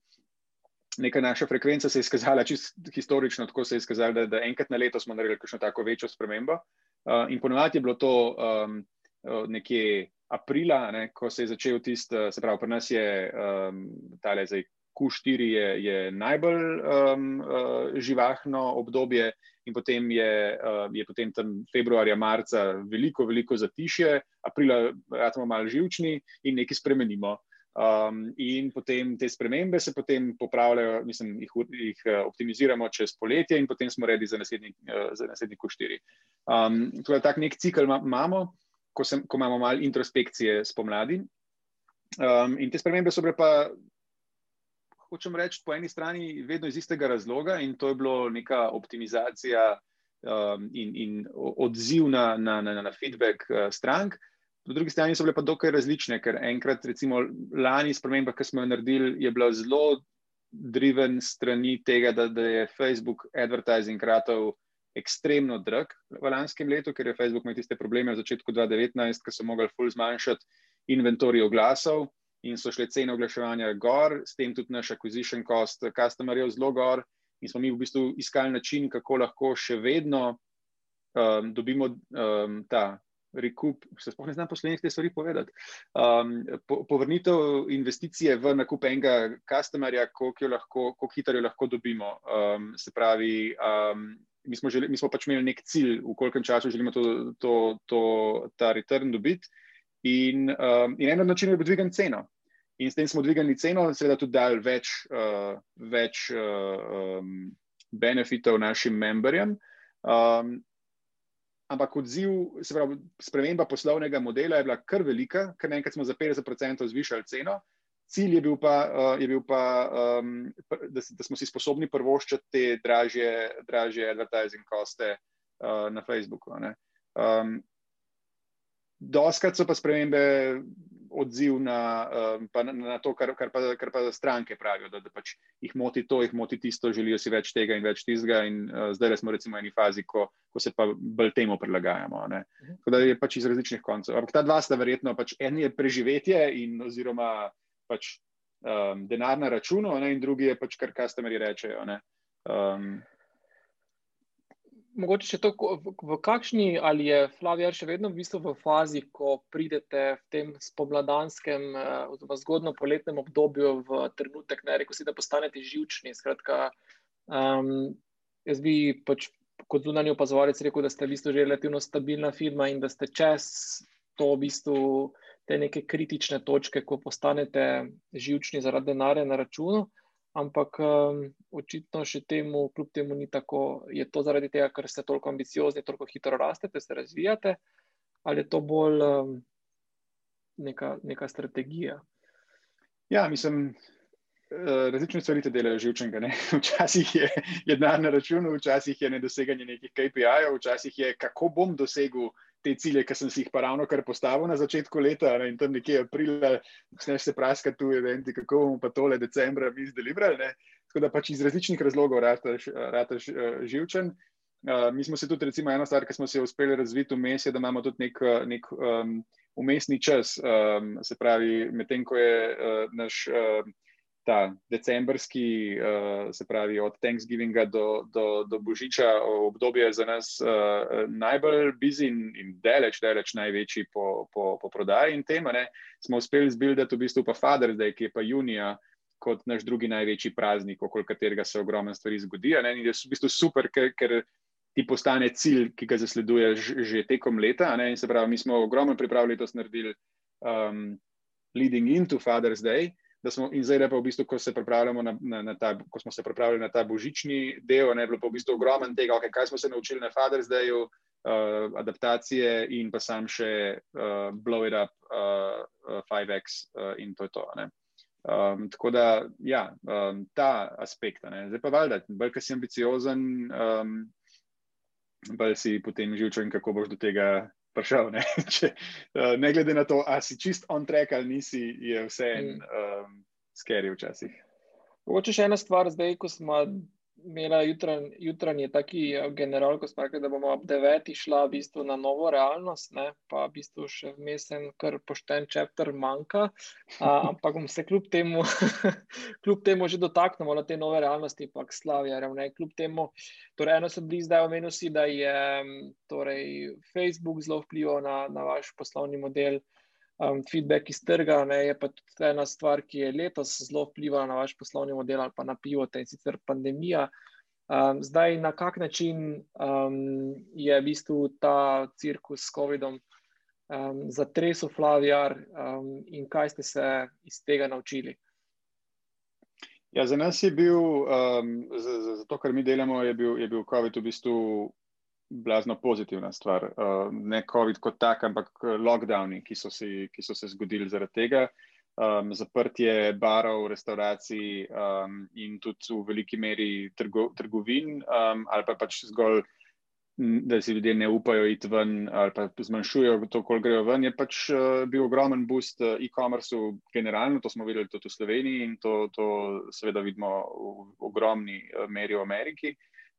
[SPEAKER 2] Neka naša frekvenca se je izkazala čisto historično, tako se je izkazala, da, da enkrat na leto smo naredili kakšno tako večjo spremembo. Uh, in ponovadi je bilo to um, nekje aprila, ne, ko se je začel tisti, se pravi, pri nas je um, tale zdaj Q4 je, je najbolj um, uh, živahno obdobje, in potem je, uh, je potem tam februarja, marca veliko, veliko zatišje, aprila smo malo živčni in nekaj spremenimo. Um, in potem te spremembe se potem popravljajo, mislim, jih, jih uh, optimiziramo čez poletje, in potem smo redi za naslednji, uh, za naslednji Q4. Um, torej, tak nek cikl imamo, ko, sem, ko imamo malo introspekcije spomladi. Um, in te spremembe so bile pa hočem reči, po eni strani vedno iz istega razloga in to je bilo neka optimizacija um, in, in odziv na, na, na, na feedback uh, strank. Po drugi strani so bile pa dokaj različne, ker enkrat, recimo, lani sprememba, ki smo jo naredili, je bila zelo driven strani tega, da, da je Facebook advertising ratov ekstremno drag v lanskem letu, ker je Facebook imel tiste probleme v začetku 2019, ko so mogli full zmanjšati inventorij oglasov in so šle cene oglaševanja gor, s tem tudi naš acquisition cost, customerjev zelo gor. In smo mi v bistvu iskali način, kako lahko še vedno um, dobimo um, ta rekup, se sploh ne znam te stvari povedati. Um, po, povrnitev investicije v nakup enega customerja, koliko hitro jo lahko dobimo. Um, se pravi, um, mi, smo želi, mi smo pač imeli nek cilj, v kolkem času želimo to, to, to, ta return dobiti. In, um, in en od načinov je bil dvigan ceno. In s tem smo dvigali ceno, seveda tudi dali več, uh, več uh, um, benefitov našim memberjem. Um, ampak odziv, se pravi, sprememba poslovnega modela je bila kar velika, ker enkrat smo za 50% zvišali ceno. Cilj je bil pa, uh, je bil pa um, da, da smo si sposobni prvoščati te dražje, dražje advertising koste uh, na Facebooku. Um, Doskrat so pa spremembe odziv na, um, na, na to, kar, kar, pa, kar pa stranke pravijo, da, da pač jih moti to, jih moti tisto, želijo si več tega in več tistega. In uh, zdaj smo recimo v eni fazi, ko, ko se pa bolj temu prilagajamo. Mhm. Tako da je pač iz različnih koncev. Ampak ta dva sta verjetno, pač en je preživetje in oziroma pač um, denar na računu, ne, in drugi je pač kar kastameri rečejo.
[SPEAKER 1] Mogoče še to, v kakšni ali je Flavijar še vedno v bistvu v fazi, ko pridete v tem spomladanskem, eh, oziroma zgodno poletnem obdobju v trenutek, ne rekel si, da postanete živčni. Skratka, um, jaz bi pač kot zunanji opazovalec rekel, da ste v bistvu že relativno stabilna firma in da ste čez to v bistvu te neke kritične točke, ko postanete živčni zaradi denarja na računu ampak um, očitno še temu, kljub temu, ni tako. Je to zaradi tega, ker ste toliko ambiciozni, toliko hitro rastete, se razvijate, ali je to bolj um, neka, neka strategija?
[SPEAKER 2] Ja, mislim. Eh, različne stvari te delajo živčnega. Včasih je, je denar na računu, včasih je nedoseganje nekih KPI-jev, včasih je kako bom dosegel te cilje, ki sem si jih pa ravno kar postavil na začetku leta ne, in tam nekje aprila, sneš se praska tu eventi, kako bomo pa tole decembra mi zdelibrali. Tako da pač iz različnih razlogov rataš, rataš uh, živčen. Uh, mi smo se tudi, recimo, ena stvar, ki smo se uspeli razviti vmes, je, da imamo tudi nek, nek um, umestni čas. Um, se pravi, medtem ko je uh, naš. Uh, ta decembrski, uh, se pravi od Thanksgivinga do, do, do Božiča, obdobje za nas uh, najbolj busy in, in daleč, daleč največji po, po, po prodaji in tem, ne, smo uspeli zbildati v bistvu pa Father's Day, ki je pa junija kot naš drugi največji praznik, okoli katerega se ogromno stvari zgodi. Ne, in je v bistvu super, ker, ker ti postane cilj, ki ga zasleduješ že tekom leta. Ne, in se pravi, mi smo ogromno pripravili to naredili um, leading into Father's Day smo, in zdaj, pa v bistvu, ko, se na, na, na ta, ko smo se pripravljali na ta božični del, ne bilo pa v bistvu ogromen tega, okay, kaj smo se naučili na Father's Dayu, uh, adaptacije in pa sam še uh, Blow It Up, uh, uh, 5X uh, in to je to. Um, tako da, ja, um, ta aspekt. Ne. Zdaj pa valjda, bolj, ker si ambiciozen, um, bolj si potem živčen, kako boš do tega prišel. Ne, Če, uh, ne glede na to, ali si čist on track ali nisi, je vse en mm. um, skeri včasih.
[SPEAKER 1] Mogoče še ena stvar, zdaj, ko smo imela jutranji, jutranji taki eh, general, ko smo rekli, da bomo ob deveti šla v bistvu na novo realnost, ne? pa v bistvu še vmesen, kar pošten čepter manjka. A, ampak bom se kljub temu, kljub temu že dotaknemo na te nove realnosti, pa slavijarjem. Kljub temu, torej eno sem bili zdaj omenil si, da je torej, Facebook zelo vplival na, na vaš poslovni model. Um, feedback iz trga ne, je pa tudi ena stvar, ki je letos zelo vplivala na vaš poslovni model ali pa na pivote in sicer pandemija. Um, zdaj, na kak način um, je v bistvu ta cirkus s COVID-om um, zatresel Flavijar um, in kaj ste se iz tega naučili?
[SPEAKER 2] Ja, za nas je bil, um, za, za, za to, kar mi delamo, je bil, je bil COVID v bistvu blazno pozitivna stvar. Uh, ne COVID kot tak, ampak lockdowni, ki so, si, ki so se zgodili zaradi tega. Um, zaprtje barov, restauracij um, in tudi v veliki meri trgo, trgovin, um, ali pa pač zgolj, da si ljudje ne upajo iti ven, ali pa zmanjšujejo to, koliko grejo ven, je pač uh, bil ogromen boost e-commerceu generalno. To smo videli tudi v Sloveniji in to, to seveda vidimo v ogromni meri v Ameriki.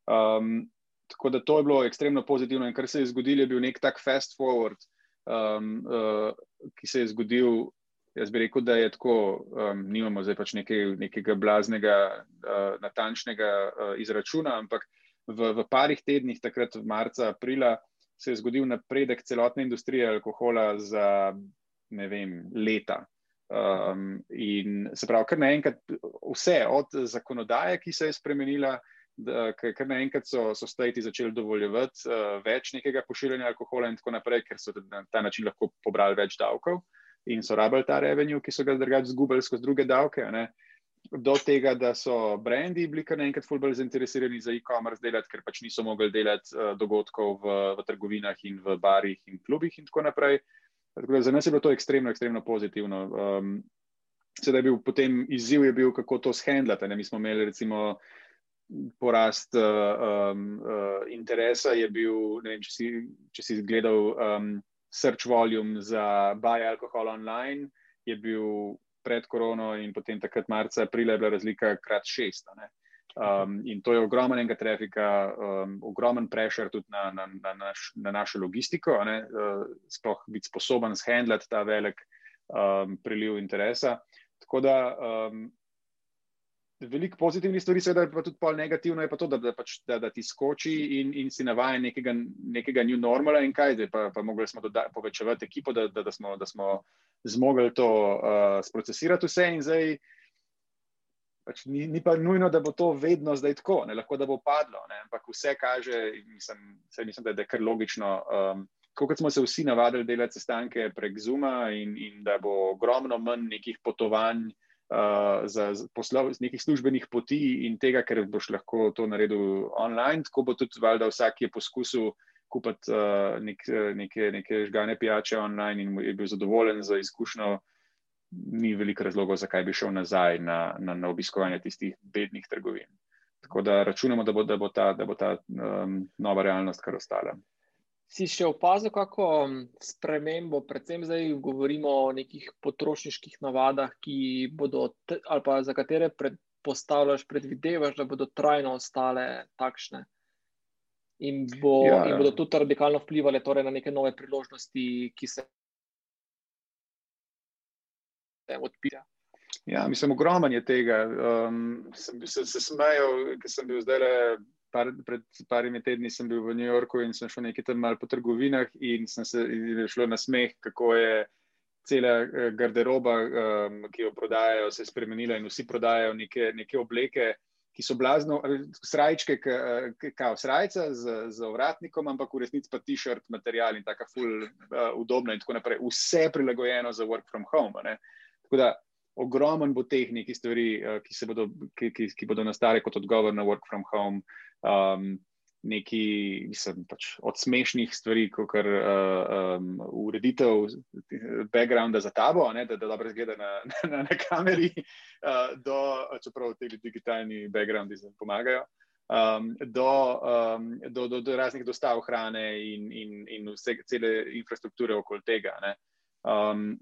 [SPEAKER 2] Um, Tako da to je bilo ekstremno pozitivno. In kar se je zgodilo, je bil nek tak fast forward, um, uh, ki se je zgodil. Jaz bi rekel, da je tako, um, nimamo zdaj pač neke, nekega blaznega, uh, natančnega uh, izračuna, ampak v, v parih tednih, takrat v marca, aprila, se je zgodil napredek celotne industrije alkohola za ne vem, leta. Um, in se pravi, kar naenkrat vse od zakonodaje, ki se je spremenila, ker naenkrat so, so stajati začeli dovoljevati uh, več nekega pošiljanja alkohola in tako naprej, ker so na ta način lahko pobrali več davkov in so rabili ta revenue, ki so ga drugače zgubili skozi druge davke. Ne? Do tega, da so brendi bili kar naenkrat fulbol zainteresirani za e-commerce delati, ker pač niso mogli delati uh, dogodkov v, v trgovinah in v barih in klubih in tako naprej. Tako da za nas je bilo to ekstremno, ekstremno pozitivno. Um, Sedaj je bil potem izziv, je bil, kako to shendlati. Mi smo imeli recimo porast uh, um, uh, interesa je bil, ne vem, če si, če si gledal um, search volume za buy alkohol online, je bil pred korono in potem takrat marca, aprila je bila razlika krat šest. Um, in to je ogromnega trafika, um, ogromen pressure tudi na, na, na, naš, na našo logistiko, uh, sploh biti sposoben shendlati ta velik um, priliv interesa. Tako da um, veliko pozitivnih stvari, seveda pa tudi pol negativno je pa to, da, da, pač, da, da ti skoči in, in si navajen nekega, nekega new normala in kaj, pa, pa mogli smo doda, povečevati ekipo, da, da, da, smo, da smo zmogli to uh, sprocesirati vse in zdaj. Pač ni, ni pa nujno, da bo to vedno zdaj tako, ne lahko da bo padlo, ne? ampak vse kaže, mislim, mislim, da je kar logično. Um, Kot smo se vsi navadili delati sestanke prek Zuma, in, in da bo ogromno manj nekih potovanj, uh, uh, za poslov nekih službenih poti in tega, ker boš lahko to naredil online, tako bo tudi valjda vsak je poskusil kupiti uh, nek, neke, neke žgane pijače online in je bil zadovoljen za izkušnjo. Ni veliko razlogov, zakaj bi šel nazaj na, na, na obiskovanje tistih bednih trgovin. Tako da računamo, da bo, da bo ta, da bo ta um, nova realnost kar ostala.
[SPEAKER 1] Si še opazil, kako spremembo, predvsem zdaj govorimo o nekih potrošniških navadah, ki bodo, ali pa za katere predpostavljaš, predvidevaš, da bodo trajno ostale takšne in, bo, ja, in bodo tudi radikalno vplivali torej na neke nove priložnosti, ki se odpirajo.
[SPEAKER 2] Ja, mislim, ogromen je tega. Um, sem, se se smejal, ker sem bil zdaj le par, pred parimi tedni sem bil v New Yorku in sem šel nekaj tam malo po trgovinah in sem se in šlo na smeh, kako je cela eh, garderoba, um, ki jo prodajajo, se je spremenila in vsi prodajajo neke, neke obleke, ki so blazno, srajčke, kao srajca z, z ovratnikom, ampak v resnici pa t-shirt, material in taka ful uh, udobna in tako naprej. Vse prilagojeno za work from home. Ne? Tako da ogromen bo teh nekih stvari, uh, ki, bodo, ki, ki, ki bodo nastale kot odgovor na work from home. Um, Neki, mislim, pač od smešnih stvari, kot je uh, um, ureditev backgrounda za tabo, ne, da, da dobro zgleda na, na, na kameri, uh, do, čeprav ti digitalni backgroundi pomagajo, um, do, um, do, do, do raznih dostav hrane in, in, in vse, cele infrastrukture okoli tega. Um,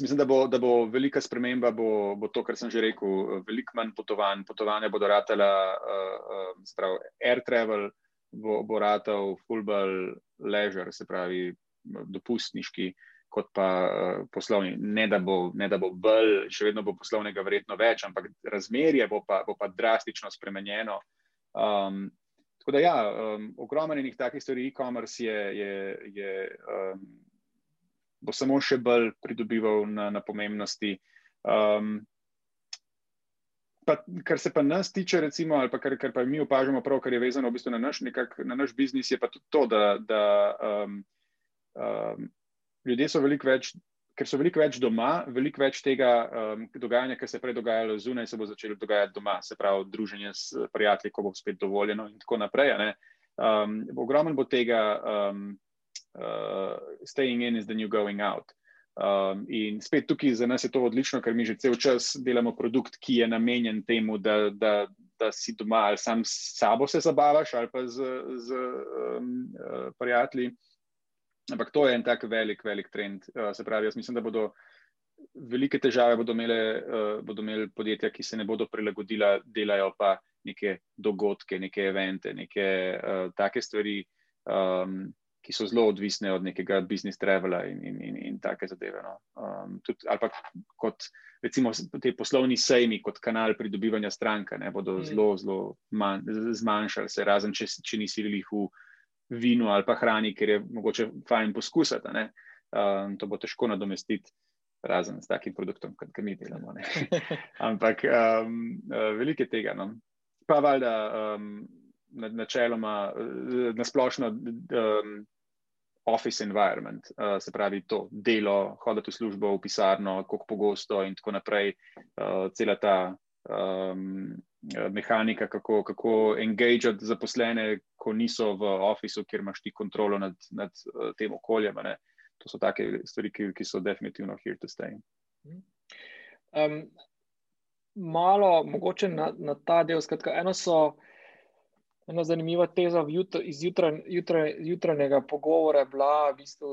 [SPEAKER 2] mislim, da bo, da bo velika sprememba, bo, bo to, kar sem že rekel, veliko manj potovanj. Potovanja bodo ratela, uh, uh, air travel bo, bo ratal, fullball leisure, se pravi dopustniški, kot pa uh, poslovni. Ne da bo, ne da bo bolj, še vedno bo poslovnega verjetno več, ampak razmerje bo pa, bo pa drastično spremenjeno. Um, tako da ja, um, ogromno enih takih stvari, e-commerce je. je, je um, bo samo še bolj pridobival na, na pomembnosti. Um, pa, kar se pa nas tiče, recimo, ali pa kar, kar pa mi opažamo, prav, kar je vezano v bistvu na, naš, nekak, na naš biznis, je pa tudi to, da, da um, um, ljudje so veliko več. Ker so veliko več doma, veliko več tega um, dogajanja, kar se je prej dogajalo zunaj, se bo začelo dogajati doma, se pravi, druženje s prijatelji, ko bo spet dovoljeno, in tako naprej. Um, ogromno bo tega, um, staying in is the new going out. Um, in spet tukaj za nas je to odlično, ker mi že cel čas delamo produkt, ki je namenjen temu, da, da, da si doma ali sam s sabo se zabavaš ali pa z, z um, uh, prijatelji. Ampak to je en tak velik, velik trend. Uh, se pravi, jaz mislim, da bodo velike težave bodo imele, uh, bodo imele podjetja, ki se ne bodo prilagodila, delajo pa neke dogodke, neke evente, neke uh, take stvari. Um, ki so zelo odvisne od nekega business travela in, in, in, in take zadeve. No. Um, tudi, ali pa kot recimo te poslovni sejmi, kot kanal pridobivanja stranka, ne bodo mm. zelo, zelo man, zmanjšali, se razen če, če nisi bili v vinu ali pa hrani, ker je mogoče fajn poskusati. Um, to bo težko nadomestiti. Razen s takim produktom, kot ga mi delamo. Ampak um, uh, veliko je tega. No. Pa valjda, um, načeloma, nasplošno, um, office environment, uh, se pravi to delo, hoditi v službo, v pisarno, kako pogosto in tako naprej, uh, cela ta um, mehanika, kako, kako engagati zaposlene, ko niso v ofisu, kjer imaš ti kontrolo nad, nad tem okoljem. Ne? To so take stvari, ki, ki so definitivno here to stay.
[SPEAKER 1] Um, malo, mogoče na, na ta del, skratka, eno so ena zanimiva teza jutr, iz jutranj, jutranj, jutranjega pogovora je bila v bistvu,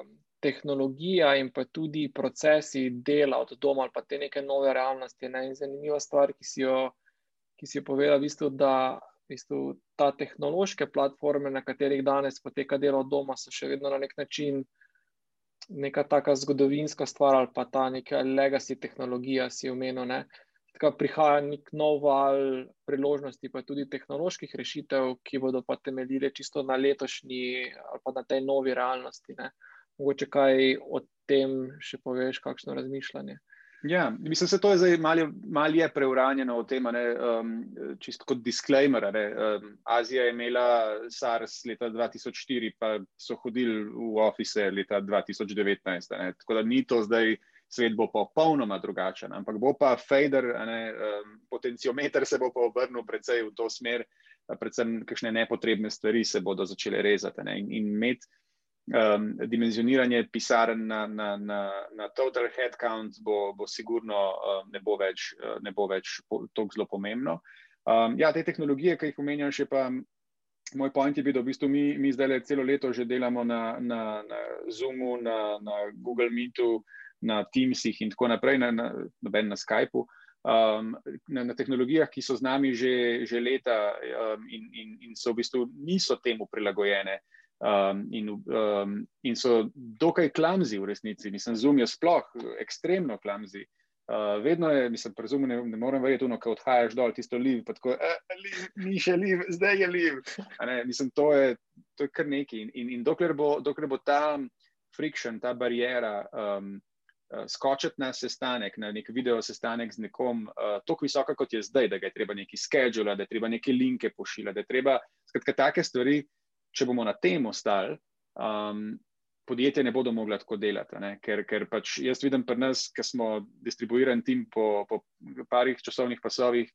[SPEAKER 1] um, tehnologija in pa tudi procesi dela od doma ali pa te neke nove realnosti. Ne? In zanimiva stvar, ki si jo, ki si jo povedal, v bistvu, da v bistvu, ta tehnološke platforme, na katerih danes poteka delo od doma, so še vedno na nek način. Neka taka zgodovinska stvar, ali pa ta neka legacy tehnologija, si omenil, Tako prihaja nek nov val priložnosti, pa tudi tehnoloških rešitev, ki bodo pa temeljile čisto na letošnji ali pa na tej novi realnosti. Ne. Mogoče kaj o tem še poveš, kakšno razmišljanje.
[SPEAKER 2] Ja, mislim, da je zdaj malo mal preuranjeno o tem, um, čisto kot disclaimer. Um, Azija je imela SARS leta 2004, pa so hodili v ofise leta 2019. Tako da ni to zdaj svet bo popolnoma drugačen, ampak bo pa fader, ne, potenciometer se bo pa obrnil precej v to smer, predvsem kakšne nepotrebne stvari se bodo začele rezati ne, in, in imeti um, dimenzioniranje pisarn na, na, na, na total headcount bo, bo sigurno um, ne bo več, ne bo več tako zelo pomembno. Um, ja, te tehnologije, ki jih omenjam, še pa. Moj point je bil, da v bistvu mi, mi zdaj celo leto že delamo na, na, na Zoomu, na, na Google Meetu, uh, na Teamsih in tako naprej, na, na, na Skypu, um, na, na tehnologijah, ki so z nami že, že leta um, in, in, in so v bistvu niso temu prilagojene. Um, in, um, in so dokaj klamzi v resnici, mislim, Zoom je sploh ekstremno klamzi. Uh, vedno je, mislim, razumem, ne, ne morem verjeti, ko odhajaš dol, tisto liv, pa tako, eh, liv, ni še liv, zdaj je liv. Mislim, to je, to je kar nekaj. In, in, in dokler, bo, dokler bo ta friction, ta barijera um, skočiti na sestanek, na nek video sestanek z nekom, uh, tako visoka kot je zdaj, da ga je treba neki schedule, da je treba neke linke pošiljati, da je treba, skratka, take stvari, če bomo na tem ostali. Um, Podjetja ne bodo mogla tako delati, ker, ker pač jaz vidim pri nas, ki smo distribuiran tim po, po parih časovnih pasovih,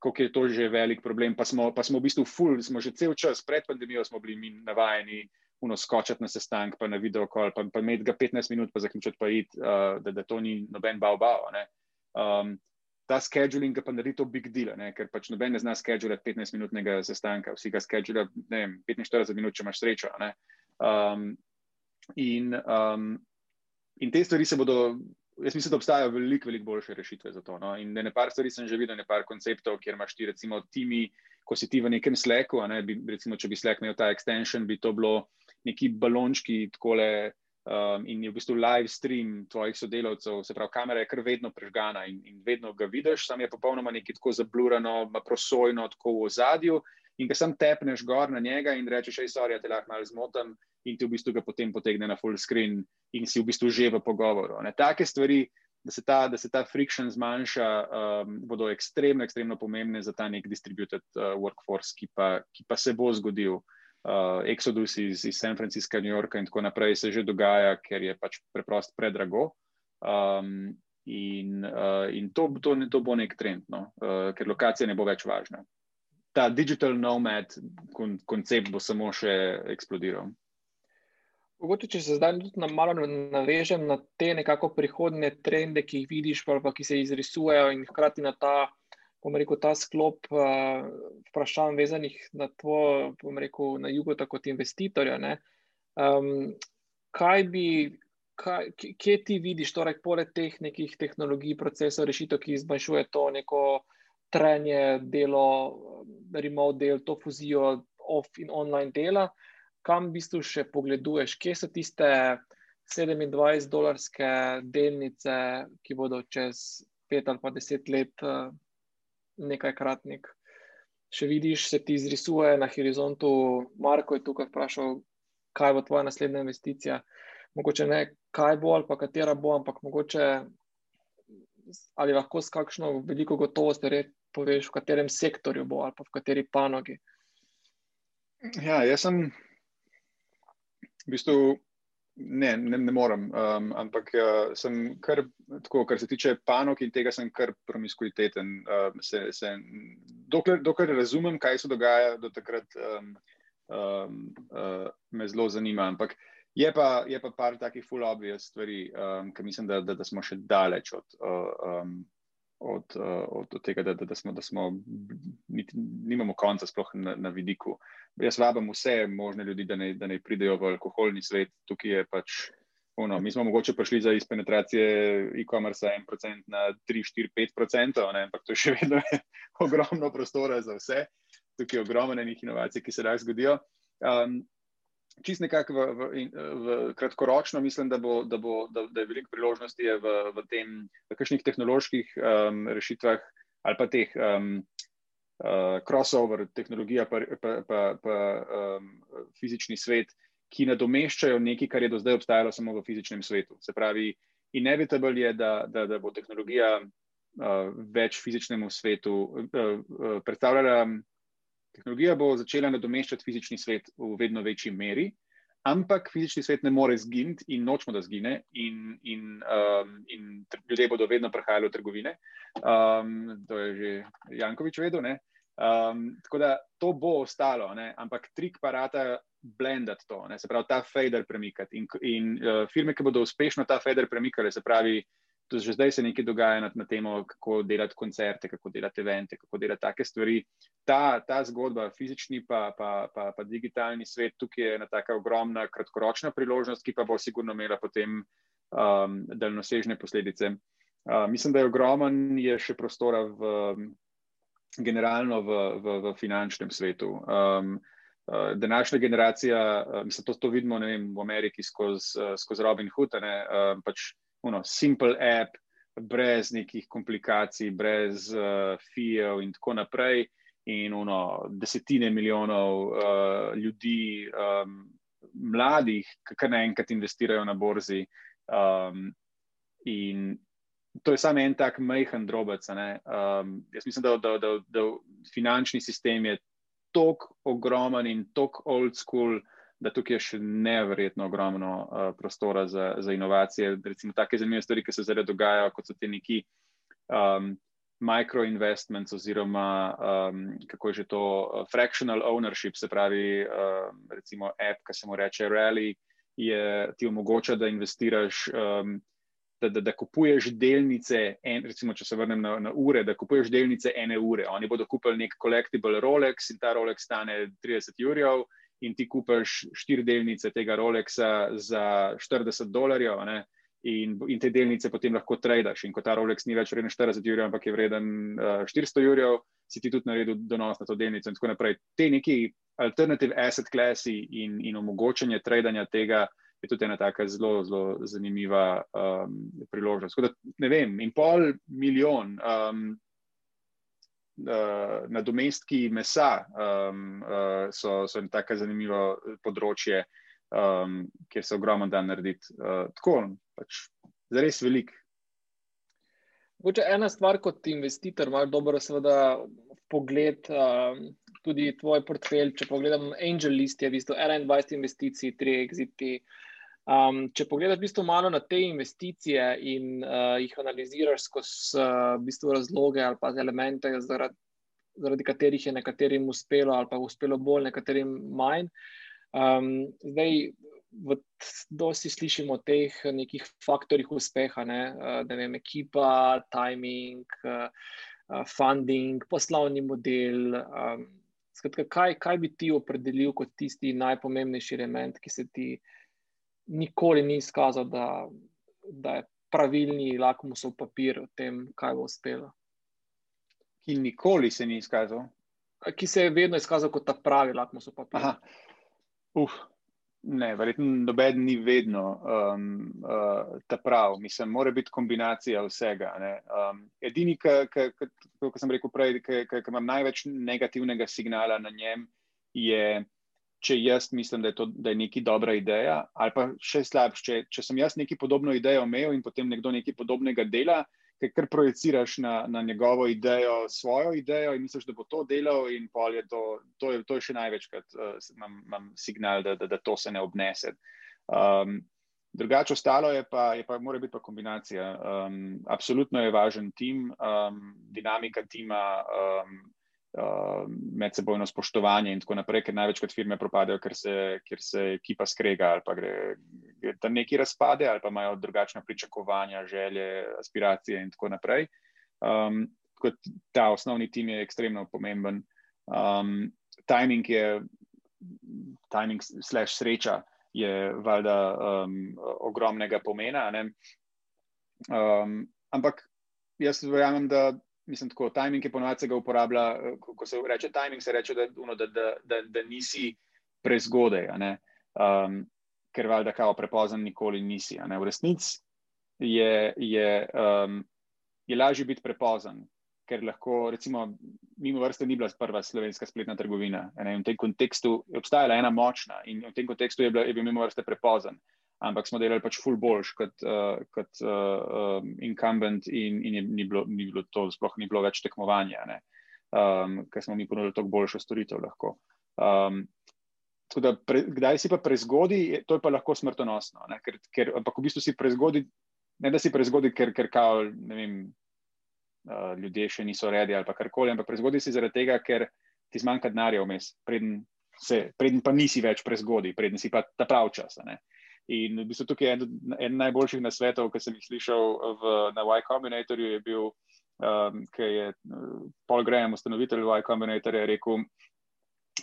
[SPEAKER 2] koliko je to že velik problem. Pa smo, pa smo v bistvu full, smo že cel čas pred pandemijo, smo bili mi navajeni skočiti na sestank, pa na video call, pa, pa imeti ga 15 minut, pa zaključiti, pa iti, uh, da, da to ni noben bao bao. Um, ta scheduling pa naredi to big deal, ne? ker pač noben ne zna schedulati 15-minutnega sestanka, vsi ga schedulajo 45 minut, če imaš srečo. Um, in um, in te stvari se bodo. Jaz mislim, da obstajajo veliko, veliko boljše rešitve za to. No? In da nekaj stvari sem že videl, nekaj konceptov, kjer imaš ti, recimo, timi, ko si ti v nekem sleku. Ne? Bi, recimo, če bi slek imel ta extension, bi to bilo neki balončki, takole, um, in je v bistvu live stream tvojih sodelavcev, se pravi, kamera je kar vedno prežgana in, in vedno ga vidiš, sam je popolnoma neki tako zablurano, prosojno, tako v ozadju. In ko sam tepneš gor na njega in rečeš, hej, sorry, ja te lahko malo zmotam, in ti v bistvu ga potem potegne na full screen in si v bistvu že v pogovoru. Ne, take stvari, da se ta, da se ta friction zmanjša, um, bodo ekstremno, ekstremno pomembne za ta nek distributed uh, workforce, ki pa, ki pa se bo zgodil. Uh, Exodus iz, iz San Francisca, New Yorka in tako naprej se že dogaja, ker je pač preprosto predrago. Um, in uh, in to, to, to bo nek trend, no? uh, ker lokacija ne bo več važna. Ta digital nomad kon, koncept bo samo še eksplodiral.
[SPEAKER 1] Mogoče, če se zdaj tudi na malo navežem na te nekako prihodne trende, ki jih vidiš, pa ki se izrisujejo, in hkrati na ta, rekel, ta sklop uh, vprašanj, vezanih na to, rekel, na jugu, tako kot investitorja. Um, kaj bi, kaj, kje ti vidiš, torej, poleg teh nekih tehnologij, procesov, rešitev, ki zmanjšuje to neko trenje, delo, remote del, to fuzijo off in online dela? kam v bistvu še pogleduješ, kje so tiste 27-dolarske delnice, ki bodo čez pet ali pa deset let uh, nekajkratnik. Še vidiš, se ti izrisuje na horizontu, Marko je tukaj vprašal, kaj bo tvoja naslednja investicija. Mogoče ne, kaj bo ali pa katera bo, ampak mogoče ali lahko s kakšno veliko gotovosti poveš, v katerem sektorju bo ali pa v kateri panogi.
[SPEAKER 2] Ja, jaz sem v bistvu ne, ne, ne morem, um, ampak uh, sem kar tako, kar se tiče panog in tega, sem kar promiskuiteten. Uh, se, se, dokler, dokler razumem, kaj se dogaja, do takrat um, um, uh, me zelo zanima. Ampak je pa, je pa par takih full obvious stvari, um, ki mislim, da, da, da smo še daleč od. Uh, um, od, uh, od, od tega, da, da, da smo, da smo niti, nimamo konca, sploh na, na vidiku. Jaz vabim vse možne ljudi, da ne, da ne pridejo v alkoholni svet. Tukaj je pač. Ono, mi smo mogoče prišli za izpenetracije e-commerce 1% na 3, 4, 5%, ne, ampak to je še vedno ogromno prostora za vse. Tukaj je ogromno enih inovacij, ki se lahko zgodijo. Um, čist nekako v, v, v kratkoročno mislim, da, bo, da, bo, da, da je veliko priložnosti je v, v tem, v kakšnih tehnoloških um, rešitvah ali pa teh um, uh, crossover tehnologija, pa, pa, pa, pa um, fizični svet, ki nadomeščajo nekaj, kar je do zdaj obstajalo samo v fizičnem svetu. Se pravi, inevitable je, da, da, da bo tehnologija uh, več fizičnemu svetu uh, uh, predstavljala. Tehnologija bo začela nadomeščati fizični svet v vedno večji meri, ampak fizični svet ne more zginiti in nočemo, da zgine, in, in, um, in ljudje bodo vedno prihajali v trgovine. Um, to je že Jankovič vedel. Um, tako da to bo ostalo, ne? ampak trik parata blendati to, ne? se pravi ta fader premikati. In, in uh, firme, ki bodo uspešno ta fader premikali, se pravi tudi že zdaj se nekaj dogaja na, na temo, kako delati koncerte, kako delati evente, kako delati take stvari. Ta, ta zgodba, fizični pa, pa, pa, pa digitalni svet, tukaj je ena tako ogromna kratkoročna priložnost, ki pa bo sigurno imela potem um, daljnosežne posledice. Uh, mislim, da je ogromen, je še prostora v, generalno v, v, v finančnem svetu. Um, uh, današnja generacija, uh, mislim, to, to vidimo vem, v Ameriki skozi uh, skoz Robin Hood, ne, uh, pač uno, simple app, brez nekih komplikacij, brez uh, fijev in tako naprej. In uno, desetine milijonov uh, ljudi, um, mladih, ki naenkrat investirajo na borzi. Um, in to je samo en tak majhen drobec. Um, jaz mislim, da, da, da, da finančni sistem je tako ogromen in tako old school, da tukaj je še nevrjetno ogromno uh, prostora za, za inovacije. Recimo, take zanimive stvari, ki se zdaj dogajajo, kot so te neki um, microinvestments, oziroma um, kako je že to uh, fractional ownership, se pravi, uh, recimo app, ki se mu reče Rally, je ti omogoča, da investiraš. Um, Da, da, da kupuješ delnice, en, recimo, če se vrnem na, na ure, da kupuješ delnice ene ure. Oni bodo kupili nek collectible Rolex in ta Rolex stane 30 jurjev, in ti kupiš štiri delnice tega Rolexa za 40 dolarjev, in, in te delnice potem lahko tradaš. In ko ta Rolex ni več vreden 40 jurjev, ampak je vreden uh, 400 jurjev, si ti tudi naredil donos na to delnico in tako naprej. Te neki alternative asset klasi in, in omogočanje tradanja tega je tudi ena taka zelo, zelo zanimiva um, priložnost. Da, ne vem, in pol milijon. Um, Uh, nadomestki mesa um, uh, so, so eno tako zanimivo področje, um, kjer se ogromno da narediti. Uh, tako, pač, zares velik.
[SPEAKER 1] Mogoče ena stvar kot investitor, imaš dobro, seveda, pogled, um, tudi tvoj portfelj. Če pogledam, Angel List je v bistvu 21 investicij, 3 exiti. Um, če pogledaš v bistvu malo na te investicije in uh, jih analiziraš skozi uh, v bistvu razloge ali pa elemente, zaradi, zaradi katerih je nekaterim uspelo ali pa uspelo bolj, nekaterim manj. Um, zdaj, v dosti slišimo o teh nekih faktorjih uspeha, ne, uh, ne vem, ekipa, timing, uh, uh, funding, poslovni model. Um, skratka, kaj, kaj bi ti opredelil kot tisti najpomembnejši element, ki se ti nikoli ni izkazal, da, da je pravilni lakmusov papir o tem, kaj bo uspelo.
[SPEAKER 2] Ki nikoli se ni izkazal.
[SPEAKER 1] Ki se je vedno izkazal kot ta pravi lakmusov papir.
[SPEAKER 2] Uf, ne, verjetno noben ni vedno um, uh, ta prav. Mislim, mora biti kombinacija vsega. Um, edini, kot sem rekel prej, ki imam največ negativnega signala na njem, je če jaz mislim, da je to da je neki dobra ideja, ali pa še slabše, če, če sem jaz neki podobno idejo imel in potem nekdo nekaj podobnega dela, ker kar projiciraš na, na njegovo idejo, svojo idejo in misliš, da bo to delal, in pol je to, to, je, to je še največkrat, uh, imam, imam signal, da, da, da to se ne obnese. Um, Drugače, ostalo je pa, je pa, mora biti pa kombinacija. Um, absolutno je važen tim, um, dinamika tima, um, medsebojno spoštovanje in tako naprej, ker največkrat firme propadajo, ker se, ker se ekipa skrega ali pa gre, gre tam neki razpade ali pa imajo drugačna pričakovanja, želje, aspiracije in tako naprej. Um, kot ta osnovni tim je ekstremno pomemben. Um, timing je, timing slash sreča je valjda um, ogromnega pomena. Um, ampak jaz verjamem, da mislim, tako, timing je ponovadi se ga uporablja. Eh, ko se reče timing, se reče, da, da, da, da, da nisi prezgodaj, um, ker valjda kao prepozen nikoli nisi. V resnici je, je, um, je lažje biti prepozen. Ker lahko, recimo, mimo vrste ni bila prva slovenska spletna trgovina. V tem kontekstu je obstajala ena močna in v tem kontekstu je, bila, je bil mimo vrste prepozen ampak smo delali pač full boljš kot, uh, kot uh, um, incumbent in, in je, ni, bilo, ni bilo to, sploh ni bilo več tekmovanja, um, ker smo mi ponudili toliko boljšo storitev lahko. Um, da, pre, kdaj si pa prezgodi, to je pa lahko smrtonosno, ker, ker, ampak v bistvu si prezgodi, ne da si prezgodi, ker, ker kao, ne vem, uh, ljudje še niso redi ali karkoli, ampak prezgodi si zaradi tega, ker ti zmanjka denarja vmes, preden, se, preden pa nisi več prezgodi, preden si pa ta prav čas. Uh, In v bistvu tukaj je en, en najboljših nasvetov, ki sem jih slišal v, na Y Combinatorju, je bil, um, ki je uh, Paul Graham, ustanovitelj Y Combinatorja, rekel: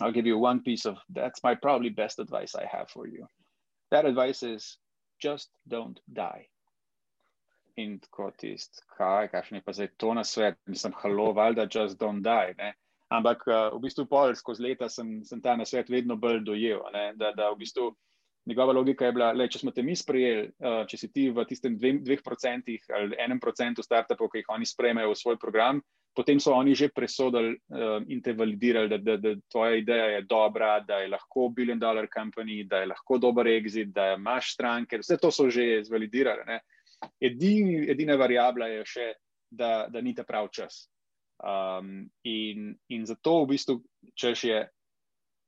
[SPEAKER 2] I'll give you one piece of that's my probably best advice I have for you. That advice is just don't die. In tako tist, kaj, kakšen je pa zdaj to na svet, mislim, halo, valjda, just don't die. Ne? Ampak uh, v bistvu pol skozi leta sem, sem ta na svet vedno bolj dojel, ne? da, da v bistvu njegova logika je bila, da če smo te mi sprejeli, uh, če si ti v tistem dveh, dveh procentih ali enem procentu startupov, ki jih oni sprejmejo v svoj program, potem so oni že presodili uh, in te validirali, da, da, da tvoja ideja je dobra, da je lahko billion dollar company, da je lahko dober exit, da imaš stranke. Vse to so že zvalidirali. Edini, edina variabla je še, da, da ni ta prav čas. Um, in, in zato v bistvu, če še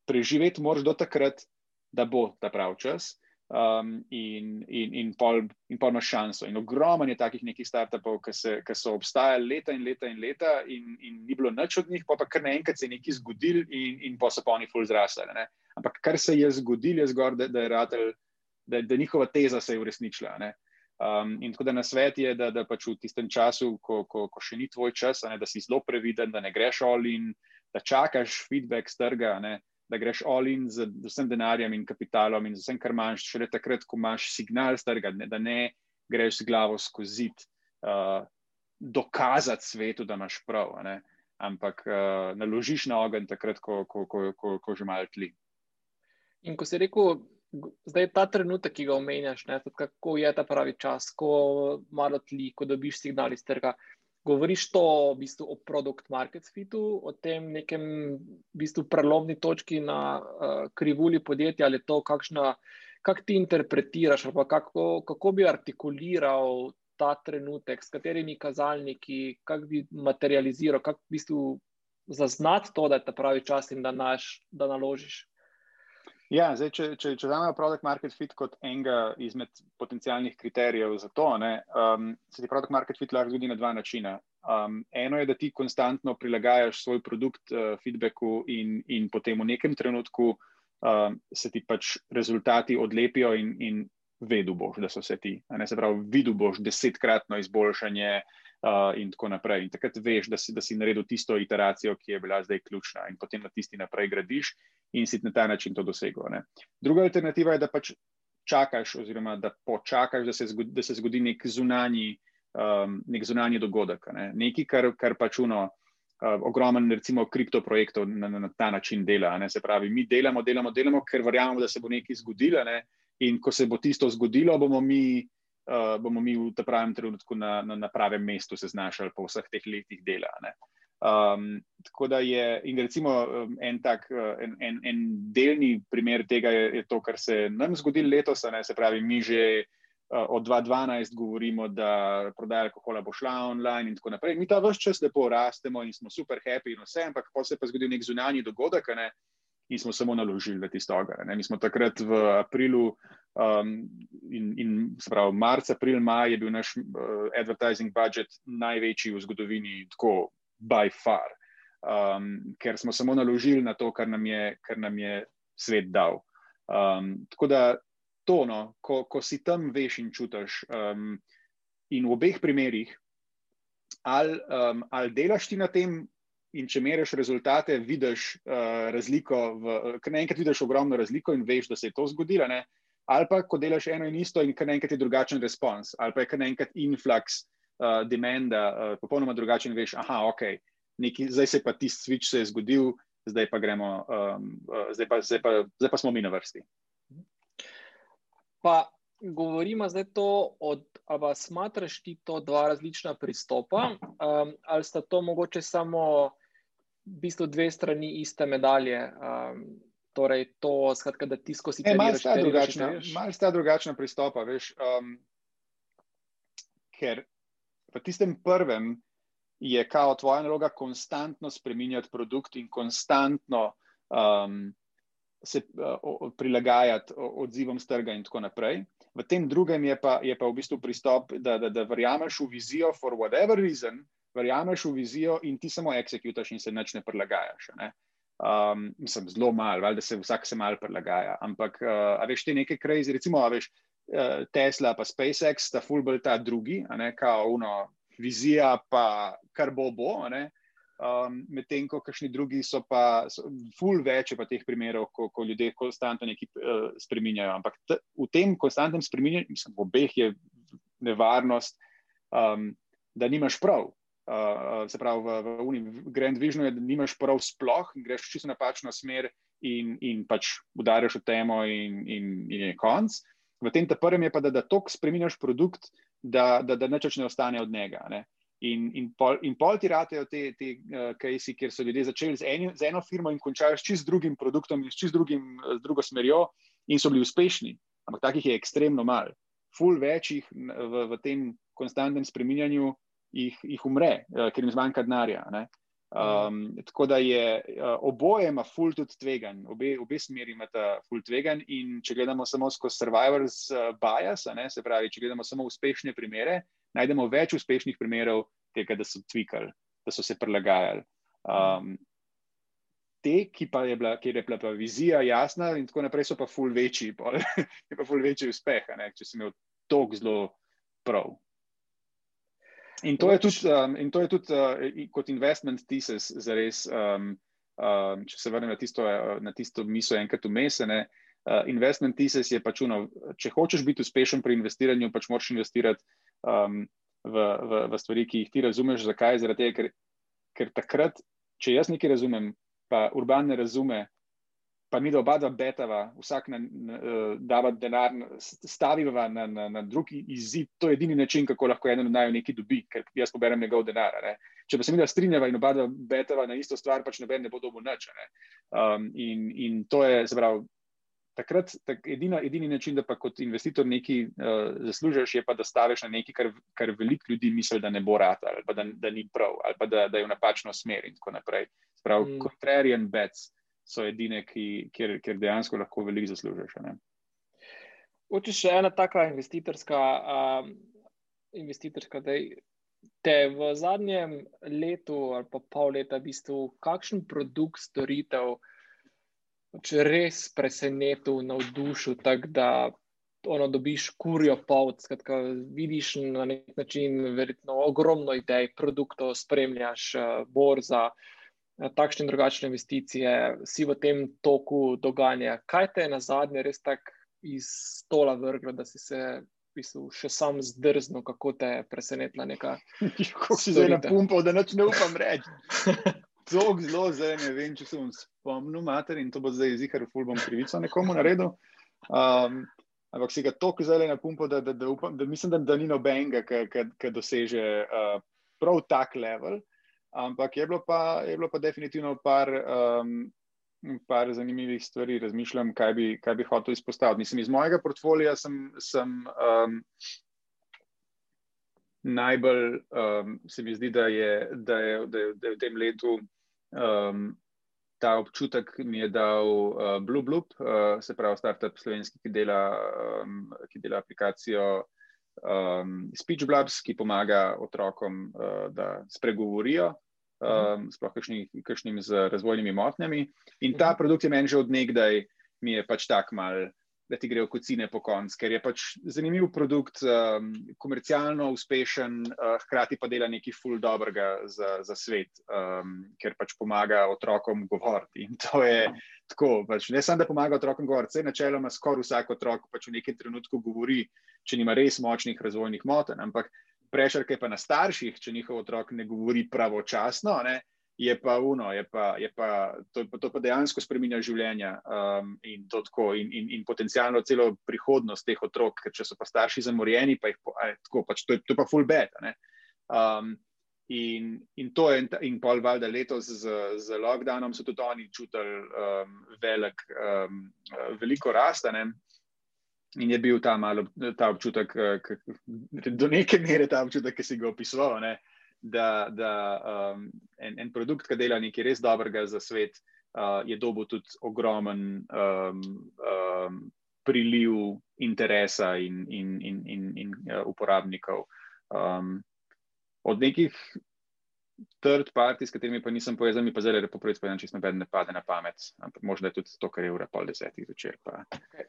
[SPEAKER 2] preživeti, moraš do takrat, da bo ta pravi čas. Um, in, in, in, pol, in pol imaš šanso. In ogromno je takih nekih startupov, ki, se, ki so obstajali leta in leta in leta, in, in ni bilo nič od njih, pa, pa kar naenkrat se je nekaj zgodil, in, in pa so pa oni full zrasli. Ampak kar se je zgodilo, je zgor, da, da je ratel, da, da njihova teza se je uresničila. Um, in tako da na svet je, da, da pač v tistem času, ko, ko, ko še ni tvoj čas, ne, da si zelo previden, da ne greš all in da čakaš feedback z trga. Ne, da greš all-in z vsem denarjem in kapitalom in z vsem, kar imaš, šele takrat, ko imaš signal z trga, da ne greš z glavo skozi zid, uh, dokazati svetu, da imaš prav. Ampak uh, naložiš na ogen takrat, ko, ko, ko, ko, ko že malo tli.
[SPEAKER 1] In ko si rekel, zdaj ta trenutek, ki ga omenjaš, ne, kako je ta pravi čas, ko malo tli, ko dobiš signal iz trga. Govoriš to v bistvu o produkt market fitu, o tem nekem v bistvu prelomni točki na uh, krivulji podjetja ali to, kakšna, kak ti interpretiraš, ali kako, kako bi artikuliral ta trenutek, s katerimi kazalniki, kako bi materializiral, kako v bistvu zaznati to, da je ta pravi čas in da, naš, da naložiš.
[SPEAKER 2] Ja, zdaj, če, če, če vzamemo produkt market fit kot enega izmed potencijalnih kriterijev za to, ne, um, se ti produkt market fit lahko zgodi na dva načina. Um, eno je, da ti konstantno prilagajaš svoj produkt uh, feedbacku in, in potem v nekem trenutku um, se ti pač rezultati odlepijo in, in vedu boš, da so se ti. Ne, se pravi, vidu boš desetkratno izboljšanje uh, in tako naprej. In takrat veš, da si, da si naredil tisto iteracijo, ki je bila zdaj ključna in potem na tisti naprej gradiš in si na ta način to dosegel. Ne. Druga alternativa je, da pač čakaš, oziroma da počakaš, da se zgodi, da se zgodi nek zunanji, um, nek zunanji dogodek. Ne. Nekaj, kar, kar pač uno. Uh, ogromen, recimo, kriptoprojektov na, na, na ta način dela. Ne? Se pravi, mi delamo, delamo, delamo, ker verjamemo, da se bo nekaj zgodilo. Ne? In ko se bo tisto zgodilo, bomo mi, uh, bomo mi v tem pravem trenutku na, na, na pravem mestu se znašali po vseh teh letih dela. Uh, Um, tako da je, in recimo, um, en tak, uh, en, en, en delni primer tega je, je to, kar se je nam zgodilo letos. Ne, se pravi, mi že uh, od 2012 govorimo, da prodaja alkohola bo šla online in tako naprej. Mi ta vse čas lepo rastemo in smo super happy in vse, ampak pa se je pa zgodil nek zunanji dogodek ne, in smo samo naložili v tisto ogar. Mi smo takrat v aprilu. Um, in, in se pravi, marca, april, maj je bil naš uh, advertising budget največji v zgodovini, tako by far, um, ker smo samo naložili na to, kar nam je, kar nam je svet dal. Um, tako da to, no, ko, ko si tam veš in čutiš, um, in v obeh primerih, ali, um, ali delaš ti na tem. In če meriš rezultate, vidiš uh, razliko, ker naenkrat vidiš ogromno razliko in veš, da se je to zgodilo. Ne? Ali pa, ko delaš eno in isto, in kar naenkrat je drugačen respons, ali pa je kar naenkrat influx uh, demanda, uh, popolnoma drugačen, veš, aha, ok, neki, zdaj se pa ti switch se je zgodil, zdaj pa gremo, um, uh, zdaj, pa, zdaj, pa, zdaj pa smo mi na vrsti.
[SPEAKER 1] Pa govorimo zdaj to od. Ali smatraš ti to dva različna pristopa, um, ali sta to mogoče samo v bistvu dve strani iste medalje? Um, torej, to, skratka, da ti skozi te
[SPEAKER 2] stvari. Malo sta drugačna pristopa, veš. Um, ker v tistem prvem je kao tvoja naloga konstantno spremenjati produkt in konstantno um, se uh, prilagajati odzivom z trga in tako naprej. V tem drugem je pa, je pa v bistvu pristop, da, da, da verjameš v vizijo, for whatever reason, verjameš v vizijo in ti samo executaš in se nič ne prilagajaš. Ne? Um, mislim, zelo malo, da se vsak se malo prilagaja. Ampak, uh, veš, te neke crazy, recimo, veš, uh, Tesla pa SpaceX, sta fulbol ta drugi, ne kao uno, vizija, pa kar bo bo. Um, Medtem ko kakšni drugi so pa, so ful več pa teh primerov, ko, ko ljudje konstantno nekaj uh, spreminjajo. Ampak t, v tem konstantnem spreminjanju, mislim, v obeh je nevarnost, um, da nimaš prav. Uh, se pravi, v, v, v Grand Visionu je, da nimaš prav sploh in greš čisto napačno smer in, in pač udariš v temo in, in, in je konc. V tem prvem je pa, da, da tok spremeniš produkt, da, da, da neč ne ostane od njega. Ne? In, in, pol, in pol ti ratejo te, te uh, kajsi, kjer so ljudje začeli z, eni, z eno firmo in končajo s čist drugim produktom in s čist drugim, z drugo smerjo in so bili uspešni. Ampak takih je ekstremno malo. Ful večjih v, v tem konstantnem spreminjanju jih, jih umre, uh, ker jim zmanjka denarja. Um, tako da je uh, oboje ima full tudi tvegan, obe, obe smeri imata full tvegan. In če gledamo samo skozi survivors uh, bias, ne, se pravi, če gledamo samo uspešne primere, najdemo več uspešnih primerov tega, da so tvekali, da so se prilagajali. Um, te, ki pa je bila, kjer je bila pa vizija jasna, in tako naprej, so pa full večji, pol, je pa full večji uspeh, ne, če sem imel tok zelo prav. In to je tudi, um, in to je tudi uh, kot investment thesis, za res, um, um, če se vrnem na tisto, uh, na tisto misel, enkrat umesene. uh, investment thesis je pač uno, če hočeš biti uspešen pri investiranju, pač moraš investirati um, v, v, v stvari, ki jih ti razumeš. Zakaj? Zaradi tega, ker, ker takrat, če jaz nekaj razumem, pa urban ne razume, pa mi da oba dva betava, vsak na, na, uh, dava denar, staviva na, na, na drugi izid, to je edini način, kako lahko eno od naju nekaj dobi, ker jaz poberem njegov denar. Ne? Če pa se mi da strinjava in oba dva betava na isto stvar, pač noben ne bo dobil nič. Um, in, in to je, se pravi, takrat tak, edina, edini način, da pa kot investitor nekaj uh, zaslužiš, je pa, da staviš na nekaj, kar, kar veliko ljudi misli, da ne bo rata, ali da, da ni prav, ali da, da je v napačno smer in tako naprej. Sprav, mm. contrarian bets so edine, ki, kjer, kjer dejansko lahko veliko zaslužiš.
[SPEAKER 1] Oči še ena taka investitorska, um, investitorska da te v zadnjem letu ali pa pol leta, v bistvu, kakšen produkt, storitev, če res presenetil, navdušil, tako da ono, dobiš kurjo pot. Skratka, vidiš na nek način verjetno ogromno idej, produktov, spremljaš uh, borza, uh, takšne in drugačne investicije, si v tem toku dogajanja. Kaj te je na zadnje res tako iz stola vrglo, da si se. Še sam zdrznil, kako te je presenetila neka.
[SPEAKER 2] Kako si zdaj na pumpu, da noč ne upam reči. Zelo, zelo, zdaj ne vem, če se bom spomnil, mater in to bo zdaj zihar, ful bom krivico nekomu naredil. Um, ampak si ga toliko zdaj na pumpo, da, da, da, upam, da mislim, da, da ni nobenega, ki doseže uh, prav tak level. Ampak je bilo pa, je bilo pa definitivno par, um, par zanimivih stvari, razmišljam, kaj bi, kaj bi hotel izpostaviti. Mislim, iz mojega portfolija sem. sem um, Najbolj um, se mi zdi, da je, da, je, da, je, da je v tem letu um, ta občutek mi je dal uh, Blue Bloop, uh, se pravi, startup slovenski, ki dela, um, ki dela aplikacijo um, Speech Blabs, ki pomaga otrokom, uh, da spregovorijo, um, sploh kakšnim z razvojnimi motnjami. In ta mhm. produkt je meni že odnegdaj, mi je pač tak mal da ti grejo kocine po koncu, ker je pač zanimiv produkt, um, komercialno uspešen, uh, hkrati pa dela nekaj ful dobrega za, za svet, um, ker pač pomaga otrokom govoriti. In to je tako, pač, ne samo da pomaga otrokom govoriti, vse načeloma skoraj vsak otrok pač v nekem trenutku govori, če nima res močnih razvojnih motenj, ampak prešarke pa na starših, če njihov otrok ne govori pravočasno. Ne, je pa uno, je pa, je pa, to, to pa dejansko spremenja življenja um, in, tako, in, in, in potencialno celo prihodnost teh otrok, ker če so pa starši zamorjeni, pa jih po, aj, tako, pač to, je, to je pa full bed. Um, in, in to je, in pol valjda letos z, z lockdownom so tudi oni čutili um, velik, um, veliko rastane. In je bil ta, malo, ta občutek, do neke mere ta občutek, ki si ga opisoval, da, da um, en, en produkt, ki dela nekaj res dobrega za svet, uh, je dobil tudi ogromen um, um, priliv interesa in, in, in, in, in uh, uporabnikov. Um, od nekih third party, s katerimi pa nisem povezan, mi pa zelo lepo povedal, če sem noben ne pade na pamet. Ampak možda je tudi to, kar je ura pol desetih zvečer.
[SPEAKER 1] Okay.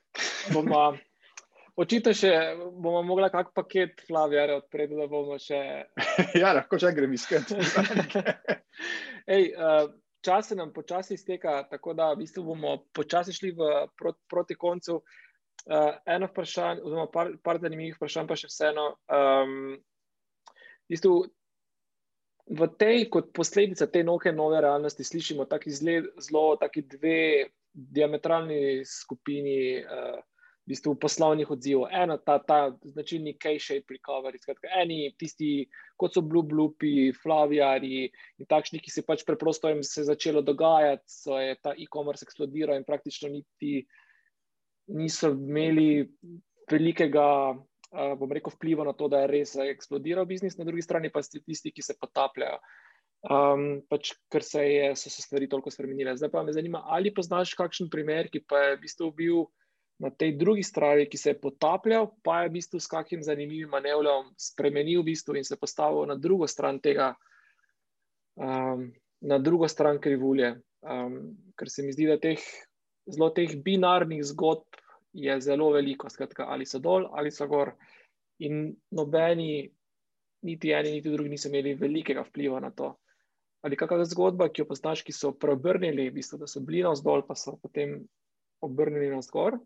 [SPEAKER 1] Očitno še bomo mogli kak paket Flavija odpreti, da bomo še.
[SPEAKER 2] ja, lahko če grem iskati.
[SPEAKER 1] uh, čas se nam počasi izteka, tako da v bistvu bomo počasi šli v, proti, proti koncu. Uh, eno vprašanje, oziroma par, par zanimivih vprašanj, pa še vseeno. Um, v, bistvu, v tej, kot posledica te nove, nove realnosti, slišimo tako zelo, tako dve diametralni skupini. Uh, v bistvu poslovnih odzivov. Eno, ta, ta značilni K-shape recovery, skratka, eni tisti, kot so Blue Bloopi, Flaviari in takšni, ki se pač preprosto jim se začelo dogajati, so je ta e-commerce eksplodiral in praktično niti niso imeli velikega. Uh, bom rekel, vpliva na to, da je res eksplodiral biznis, na drugi strani pa so tisti, ki se potapljajo, um, pač, ker se je, so se stvari toliko spremenile. Zdaj pa me zanima, ali poznaš kakšen primer, ki pa je v bistvu bil na tej drugi strani, ki se je potapljal, pa je v bistvu s kakim zanimivim manevrom spremenil v bistvu in se postavil na drugo stran tega, um, na drugo stran krivulje. Um, ker se mi zdi, da teh zelo teh binarnih zgodb je zelo veliko, skratka, ali so dol ali so gor. In nobeni, niti eni, niti drugi, niso imeli velikega vpliva na to. Ali kakšna zgodba, ki jo poznaš, ki so preobrnili, v bistvu, da so bili na vzdolj, pa so potem obrnili na skor.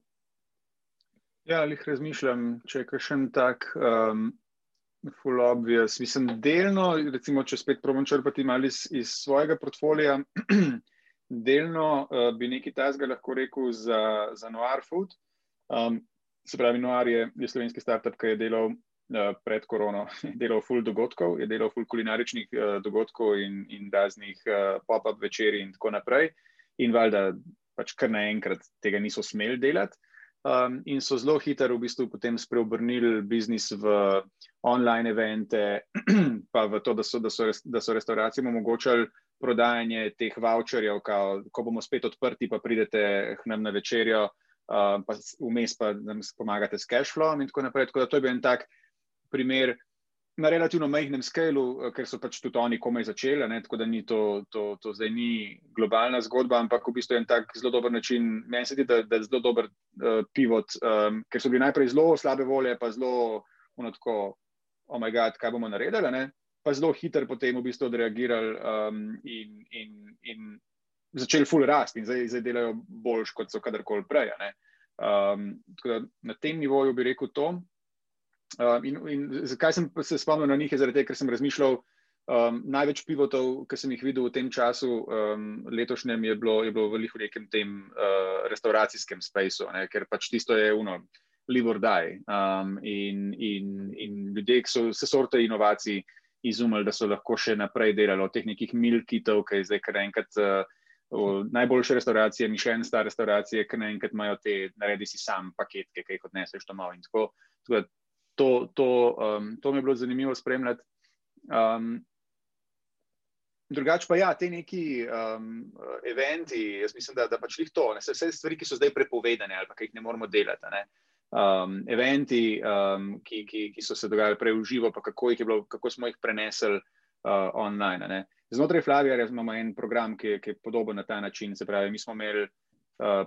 [SPEAKER 2] Ja, ali jih razmišljam, če je kakšen tak um, full obvious. Mislim, delno, recimo, če spet probam črpati malo iz, iz svojega portfolija, delno uh, bi nekaj tazga lahko rekel za, za Noir Food. Um, se pravi, Noir je, je slovenski startup, ki je delal uh, pred korono, je delal full dogodkov, je delal full kulinaričnih uh, dogodkov in, in raznih uh, pop-up večerij in tako naprej. In valjda pač kar naenkrat tega niso smeli delati um, in so zelo hitro v bistvu potem spreobrnili biznis v online evente, pa v to, da so, da so, da so restauracijam omogočali prodajanje teh voucherjev, kao, ko bomo spet odprti, pa pridete k nam na večerjo, uh, pa vmes pa nam pomagate s cash flow in tako naprej. Tako da to je bil en tak primer na relativno majhnem skalu, eh, ker so pač tudi oni komaj začeli, ne, tako da ni to, to, to zdaj ni globalna zgodba, ampak v bistvu je en tak zelo dober način. Meni se zdi, da, da je zelo dober uh, pivot, um, ker so bili najprej zelo slabe volje, pa zelo unotko, oh moj bog, kaj bomo naredili, ne, pa zelo hiter potem v bistvu odreagirali um, in, in, in začeli full rast in zdaj, zdaj delajo boljš, kot so kadarkoli prej. Um, na tem nivoju bi rekel to. Um, in, in zakaj sem se spomnil na njih, je zaradi tega, ker sem razmišljal, um, največ pivotov, ki sem jih videl v tem času, um, letošnjem, je bilo, je bilo v nekem tem uh, restauracijskem spaceu, ne, ker pač tisto je uno, live or die. Um, in, in, in ljudje, ki so vse sorte inovacij izumili, da so lahko še naprej delali od teh nekih milkitov, ki je zdaj kar enkrat. Uh, Najboljše restauracije, mišljen sta restauracije, ki naenkrat imajo te, naredi si sam paketke, ki jih odneseš domov. Tako, tako to, to, um, to mi je bilo zanimivo spremljati. Um, drugače pa ja, te neki um, eventi, jaz mislim, da, da pač jih to, ne, vse stvari, ki so zdaj prepovedane ali pa ki jih ne moramo delati. Ne. Um, eventi, um, ki, ki, ki so se dogajali prej v živo, pa kako, bilo, kako smo jih prenesli uh, online. Ne. Znotraj Flavija imamo en program, ki, ki je podoben na ta način. Se pravi, mi smo imeli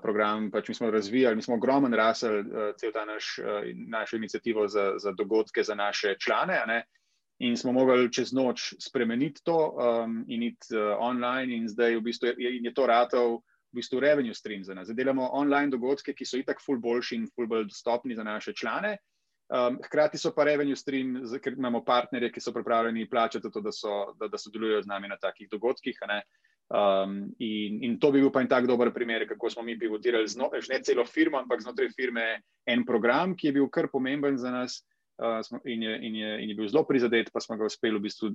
[SPEAKER 2] program, pač mi smo razvijali, mi smo ogromen rasel, uh, cel ta naš, uh, našo inicijativo za, za dogodke za naše člane. In smo mogli čez noč spremeniti to um, in iti uh, online, in zdaj v bistvu je, je to ratov v bistvu revenue stream za nas. Zdaj delamo online dogodke, ki so itak ful boljši in ful bolj dostopni za naše člane. Um, hkrati so pa revenue stream, ker imamo partnerje, ki so pripravljeni plačati to, da, so, da, da sodelujo z nami na takih dogodkih. Um, in, in to bi bil pa en tak dober primer, kako smo mi pivotirali, že ne celo firmo, ampak znotraj firme en program, ki je bil kar pomemben za nas uh, smo, in, je, in, je, in je bil zelo prizadet, pa smo ga uspeli v bistvu,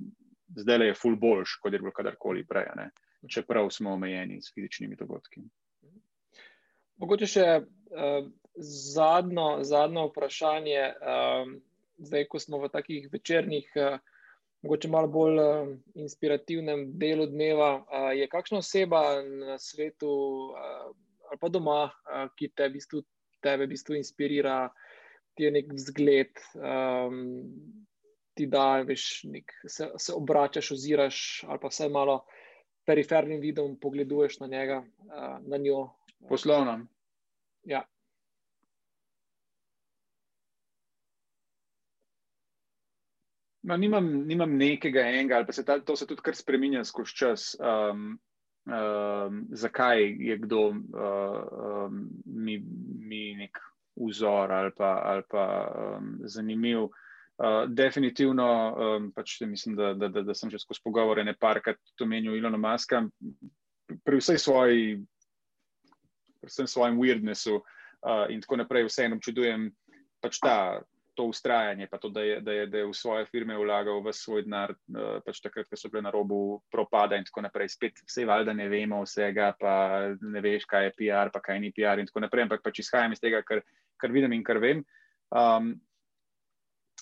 [SPEAKER 2] zdaj le je full boljš, kot je bilo kadarkoli prej, ne? čeprav smo omejeni s fizičnimi dogodki.
[SPEAKER 1] Mogoče še uh, zadnjo, zadnjo vprašanje, uh, zdaj, ko smo v takih večernih. Uh, mogoče malo bolj uh, inspirativnem delu dneva. Uh, je kakšna oseba na svetu uh, ali pa doma, uh, ki te v bistvu, tebe v bistvu inspirira, ti je nek vzgled, um, ti da, veš, nek, se, se obračaš, oziraš ali pa vse malo perifernim vidom pogleduješ na njega, uh, na njo.
[SPEAKER 2] Poslovno.
[SPEAKER 1] Ja.
[SPEAKER 2] Ma, nimam, nimam nekega enega, ali pa se ta, to se tudi kar spremenja skozi čas. Um, um, zakaj je kdo uh, um, mi, mi nek vzor ali pa, ali pa um, zanimiv. Uh, definitivno, um, pač mislim, da, da, da, da sem že skozi pogovore ne parkrat to menil Ilona Maska, pri vsej svoji, pri vsem svojem weirdnessu uh, in tako naprej, vseeno občudujem pač ta to ustrajanje, pa to, da je, da je, da je v svoje firme vlagal v svoj denar, uh, pač takrat, ko so bile na robu propada in tako naprej. Spet vse valjda ne vemo vsega, pa ne veš, kaj je PR, pa kaj ni PR in tako naprej, ampak pač izhajam iz tega, kar, kar vidim in kar vem. Um,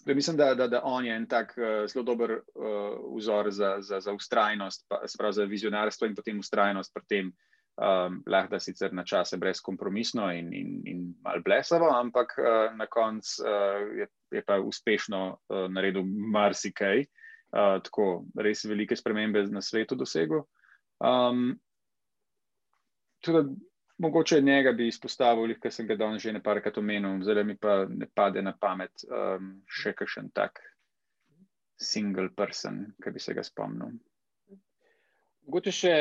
[SPEAKER 2] Da mislim, da, da, da on je en tak uh, zelo dober uh, vzor za, za, za ustrajnost, pa, sprav, za vizionarstvo in potem ustrajnost pri tem, uh, um, lahko da sicer na čase brezkompromisno in, in, in mal blesavo, ampak uh, na koncu uh, je, je pa uspešno uh, naredil marsikaj, uh, tako res velike spremembe na svetu dosegel. Um, tudi, mogoče njega bi izpostavil, ker sem ga danes že nekajkrat omenil, zdaj mi pa ne pade na pamet um, še kakšen tak single person, ki bi se ga spomnil.
[SPEAKER 1] Mogoče še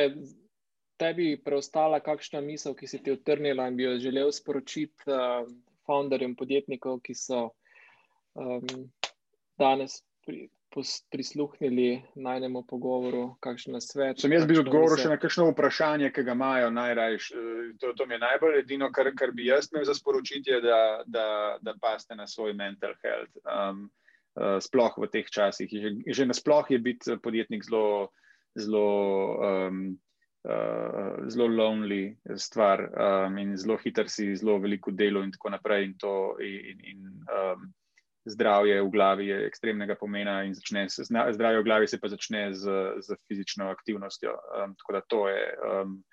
[SPEAKER 1] tebi preostala kakšna misel, ki si ti utrnila in bi jo želel sporočiti uh, founderjem podjetnikov, ki so um, danes pri, prisluhnili najnemu pogovoru, kakšen svet.
[SPEAKER 2] Sem jaz bil odgovor še na kakšno vprašanje, ki ga imajo najrajš. To, to mi je najbolj edino, kar, kar bi jaz imel za sporočiti, da, da, da paste na svoj mental health. Um, uh, sploh v teh časih. Že, že nasploh je biti podjetnik zelo, zelo, um, uh, zelo lonely stvar um, in zelo hiter si, zelo veliko delo in tako naprej. In to, in, in, um, zdravje v glavi je ekstremnega pomena in začne, zdravje v glavi se pa začne z, z fizično aktivnostjo. Um, tako da to je, um,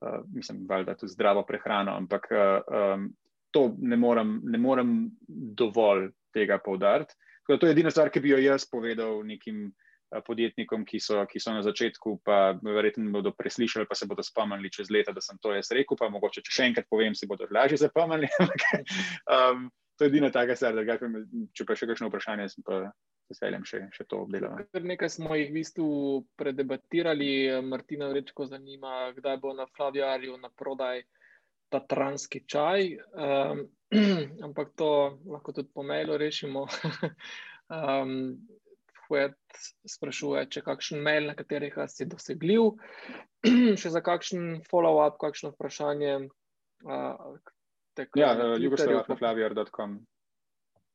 [SPEAKER 2] uh, mislim, valjda tudi zdravo prehrano, ampak uh, um, to ne morem, ne morem dovolj tega poudariti. To je edina stvar, ki bi jo jaz povedal nekim podjetnikom, ki so, ki so na začetku, pa verjetno bodo preslišali, pa se bodo spomnili čez leta, da sem to jaz rekel, pa mogoče, če še enkrat povem, si bodo lažje zapomnili. um, to je edina taka stvar, da če pa še kakšno vprašanje, sem pa veseljem še, še to obdelal.
[SPEAKER 1] Nekaj smo jih v bistvu predebatirali, Martina Vrečko zanima, kdaj bo na Flavijarju na prodaj ta transki čaj, um, ampak to lahko tudi po mailu rešimo. um, Huet sprašuje, če kakšen mail, na katerih si dosegljiv, še za kakšen follow-up, kakšno vprašanje, uh,
[SPEAKER 2] Tako, ja, uh, jugoslav.flaviar.com.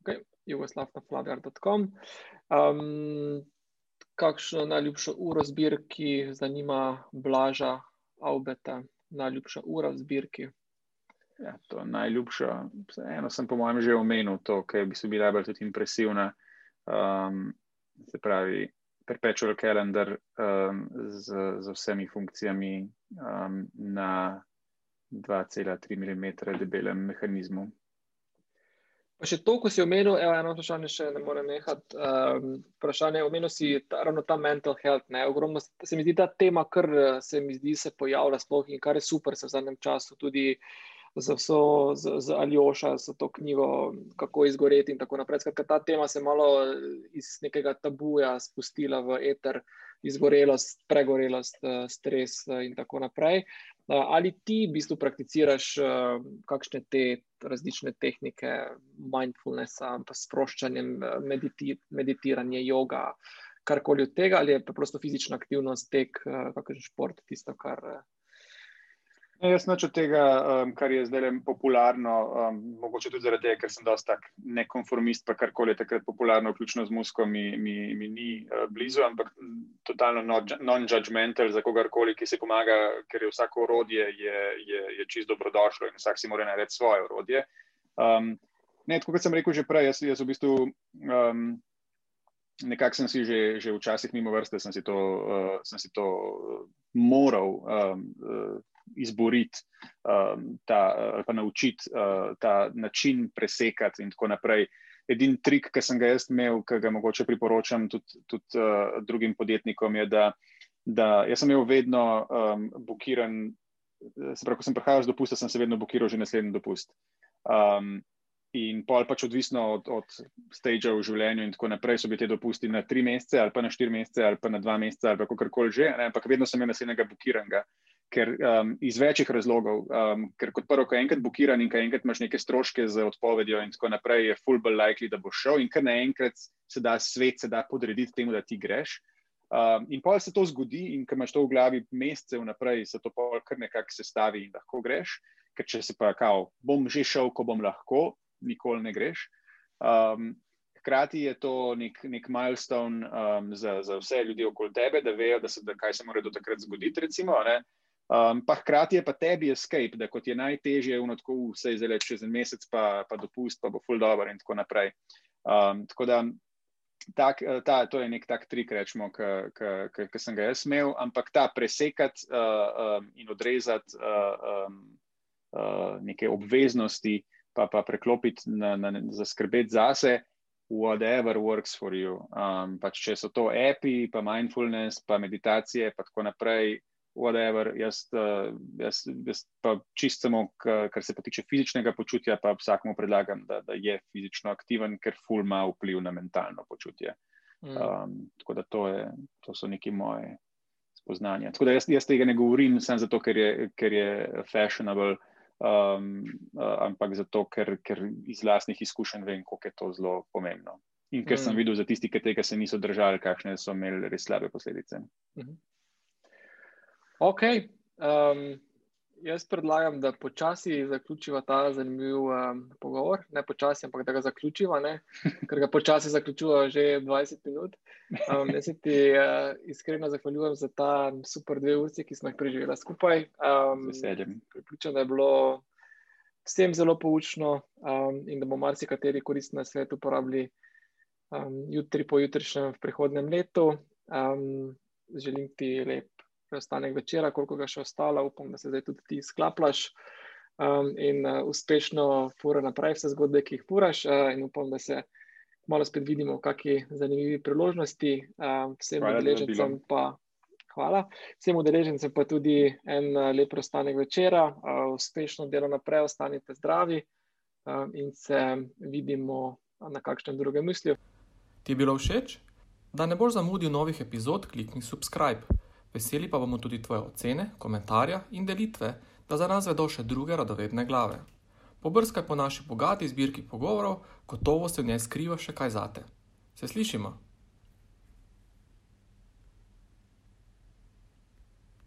[SPEAKER 1] Okay, jugoslav.flaviar.com. Um, kakšno najljubšo uro zbirki zanima Blaža Aubeta? Najljubša ura v zbirki.
[SPEAKER 2] Ja, to najljubša. Eno sem po mojem že omenil, to, ker bi se bila najbolj tudi impresivna. Um, se pravi, perpetual calendar um, z, z vsemi funkcijami um, na 2,3 mm debelem mehanizmu.
[SPEAKER 1] Pa še to, ko si omenil, evo, eno vprašanje, še ne morem nehati. Um, vprašanje, omenil si ta, ravno ta mental health. Ne, ogromno, se mi zdi ta tema, kar se mi zdi, se pojavlja sploh in kar je super se v zadnjem času tudi za vso, z, z Aljoša, za to knjigo, kako izgoreti in tako naprej. Skratka, ta tema se malo iz nekega tabuja spustila v eter, izgorelost, pregorelost, stres in tako naprej. Ali ti v bistvu prakticiraš kakšne te različne tehnike, mindfulnessa, pa sproščanje, mediti meditiranje, yoga, karkoli od tega, ali je preprosto fizična aktivnost, tek, kakšen šport, tisto, kar.
[SPEAKER 2] Ne, jaz noč od tega, um, kar je zdaj popularno, um, mogoče tudi zaradi tega, ker sem dosta tak nekonformist, pa karkoli je takrat popularno, vključno z musko, mi, mi, mi ni uh, blizu, ampak totalno non-judgmental za kogarkoli, ki se pomaga, ker je vsako orodje je, je, je čist dobrodošlo in vsak si mora narediti svoje orodje. Um, ne, tako kot sem rekel že prej, jaz, jaz v bistvu. Um, Nekako sem si že, že včasih mimo vrste, sem si to, uh, sem si to uh, moral um, uh, izboriti, um, ta, ali pa naučiti uh, ta način presekati in tako naprej. Edini trik, ki sem ga jaz imel, ki ga mogoče priporočam tudi, tudi uh, drugim podjetnikom, je, da, da jaz sem imel vedno um, blokiran, se pravi, ko sem prihajal z dopusta, sem se vedno blokiral že naslednji dopust. Um, in pol pač odvisno od, od stage v življenju in tako naprej, so bili te dopusti na tri mesece ali pa na štiri mesece ali pa na dva meseca ali kako koli že, ne, ampak vedno sem imel naslednjega blokiranega ker um, iz večjih razlogov, um, ker kot prvo, ko enkrat blokiran in ko enkrat imaš neke stroške z odpovedjo in tako naprej, je full ball likely, da boš šel in ker naenkrat se da svet, se da podrediti temu, da ti greš. Um, in pa se to zgodi, in ker imaš to v glavi mesece vnaprej, se to pol kar nekako sestavi in lahko greš, ker če se pa kao, bom že šel, ko bom lahko, nikoli ne greš. Um, Hkrati je to nek, nek milestone um, za, za vse ljudi okoli tebe, da vejo, da se, da kaj se mora do takrat zgoditi. Recimo, Um, pa hkrati je pa tebi escape, da kot je najtežje, unotko vse zdaj čez en mesec, pa, pa dopust, pa bo full dobro in tako naprej. Um, tako da tak, ta, to je nek tak trik, rečemo, ki sem ga jaz imel, ampak ta presekati uh, um, in odrezati uh, um, uh, neke obveznosti, pa pa preklopiti na, na, za skrbeti zase. Whatever works for you. Um, pač če so to api, pa mindfulness, pa meditacije, pa tako naprej, whatever, jaz, uh, jaz, jaz pa čist samo, kar se pa tiče fizičnega počutja, pa vsakmu predlagam, da, da je fizično aktiven, ker ful ima vpliv na mentalno počutje. Um, tako da to, je, to so neki moje spoznanja. Tako da jaz, jaz tega ne govorim samo zato, ker je, ker je fashionable, um, uh, ampak zato, ker, ker iz vlastnih izkušenj vem, koliko je to zelo pomembno. In ker mm. sem videl za tisti, ki tega se niso držali, kakšne so imeli res slabe posledice. Mm -hmm.
[SPEAKER 1] Ok. Um, jaz predlagam, da počasi zaključiva ta zanimiv um, pogovor. Ne počasi, ampak da ga zaključiva, ne? ker ga počasi zaključiva že 20 minut. Um, jaz se ti uh, iskreno zahvaljujem za ta super dve uri, ki smo jih preživeli skupaj.
[SPEAKER 2] Um,
[SPEAKER 1] Pripričam, da je bilo vsem zelo poučno um, in da bomo marsikateri koristni na svetu uporabili um, jutri po jutrišnjem v prihodnem letu. Um, želim ti lep preostanek večera, koliko ga še ostalo, upam, da se zdaj tudi ti sklaplaš um, in uh, uspešno fura naprej vse zgodbe, ki jih furaš uh, in upam, da se malo spet vidimo v kakšni zanimivi priložnosti. Um, vsem udeležencem pa hvala. Vsem udeležencem pa tudi en uh, lep preostanek večera, uh, uspešno delo naprej, ostanite zdravi um, in se vidimo na kakšnem drugem mislju.
[SPEAKER 3] Ti je bilo všeč? Da ne boš zamudil novih epizod, klikni subscribe. Veseli pa bomo tudi tvoje ocene, komentarje in delitve, da za nas vedo še druge radovedne glave. Pobrskaj po naši bogati zbirki pogovorov, gotovo se v njej skriva še kaj zate. Se slišimo?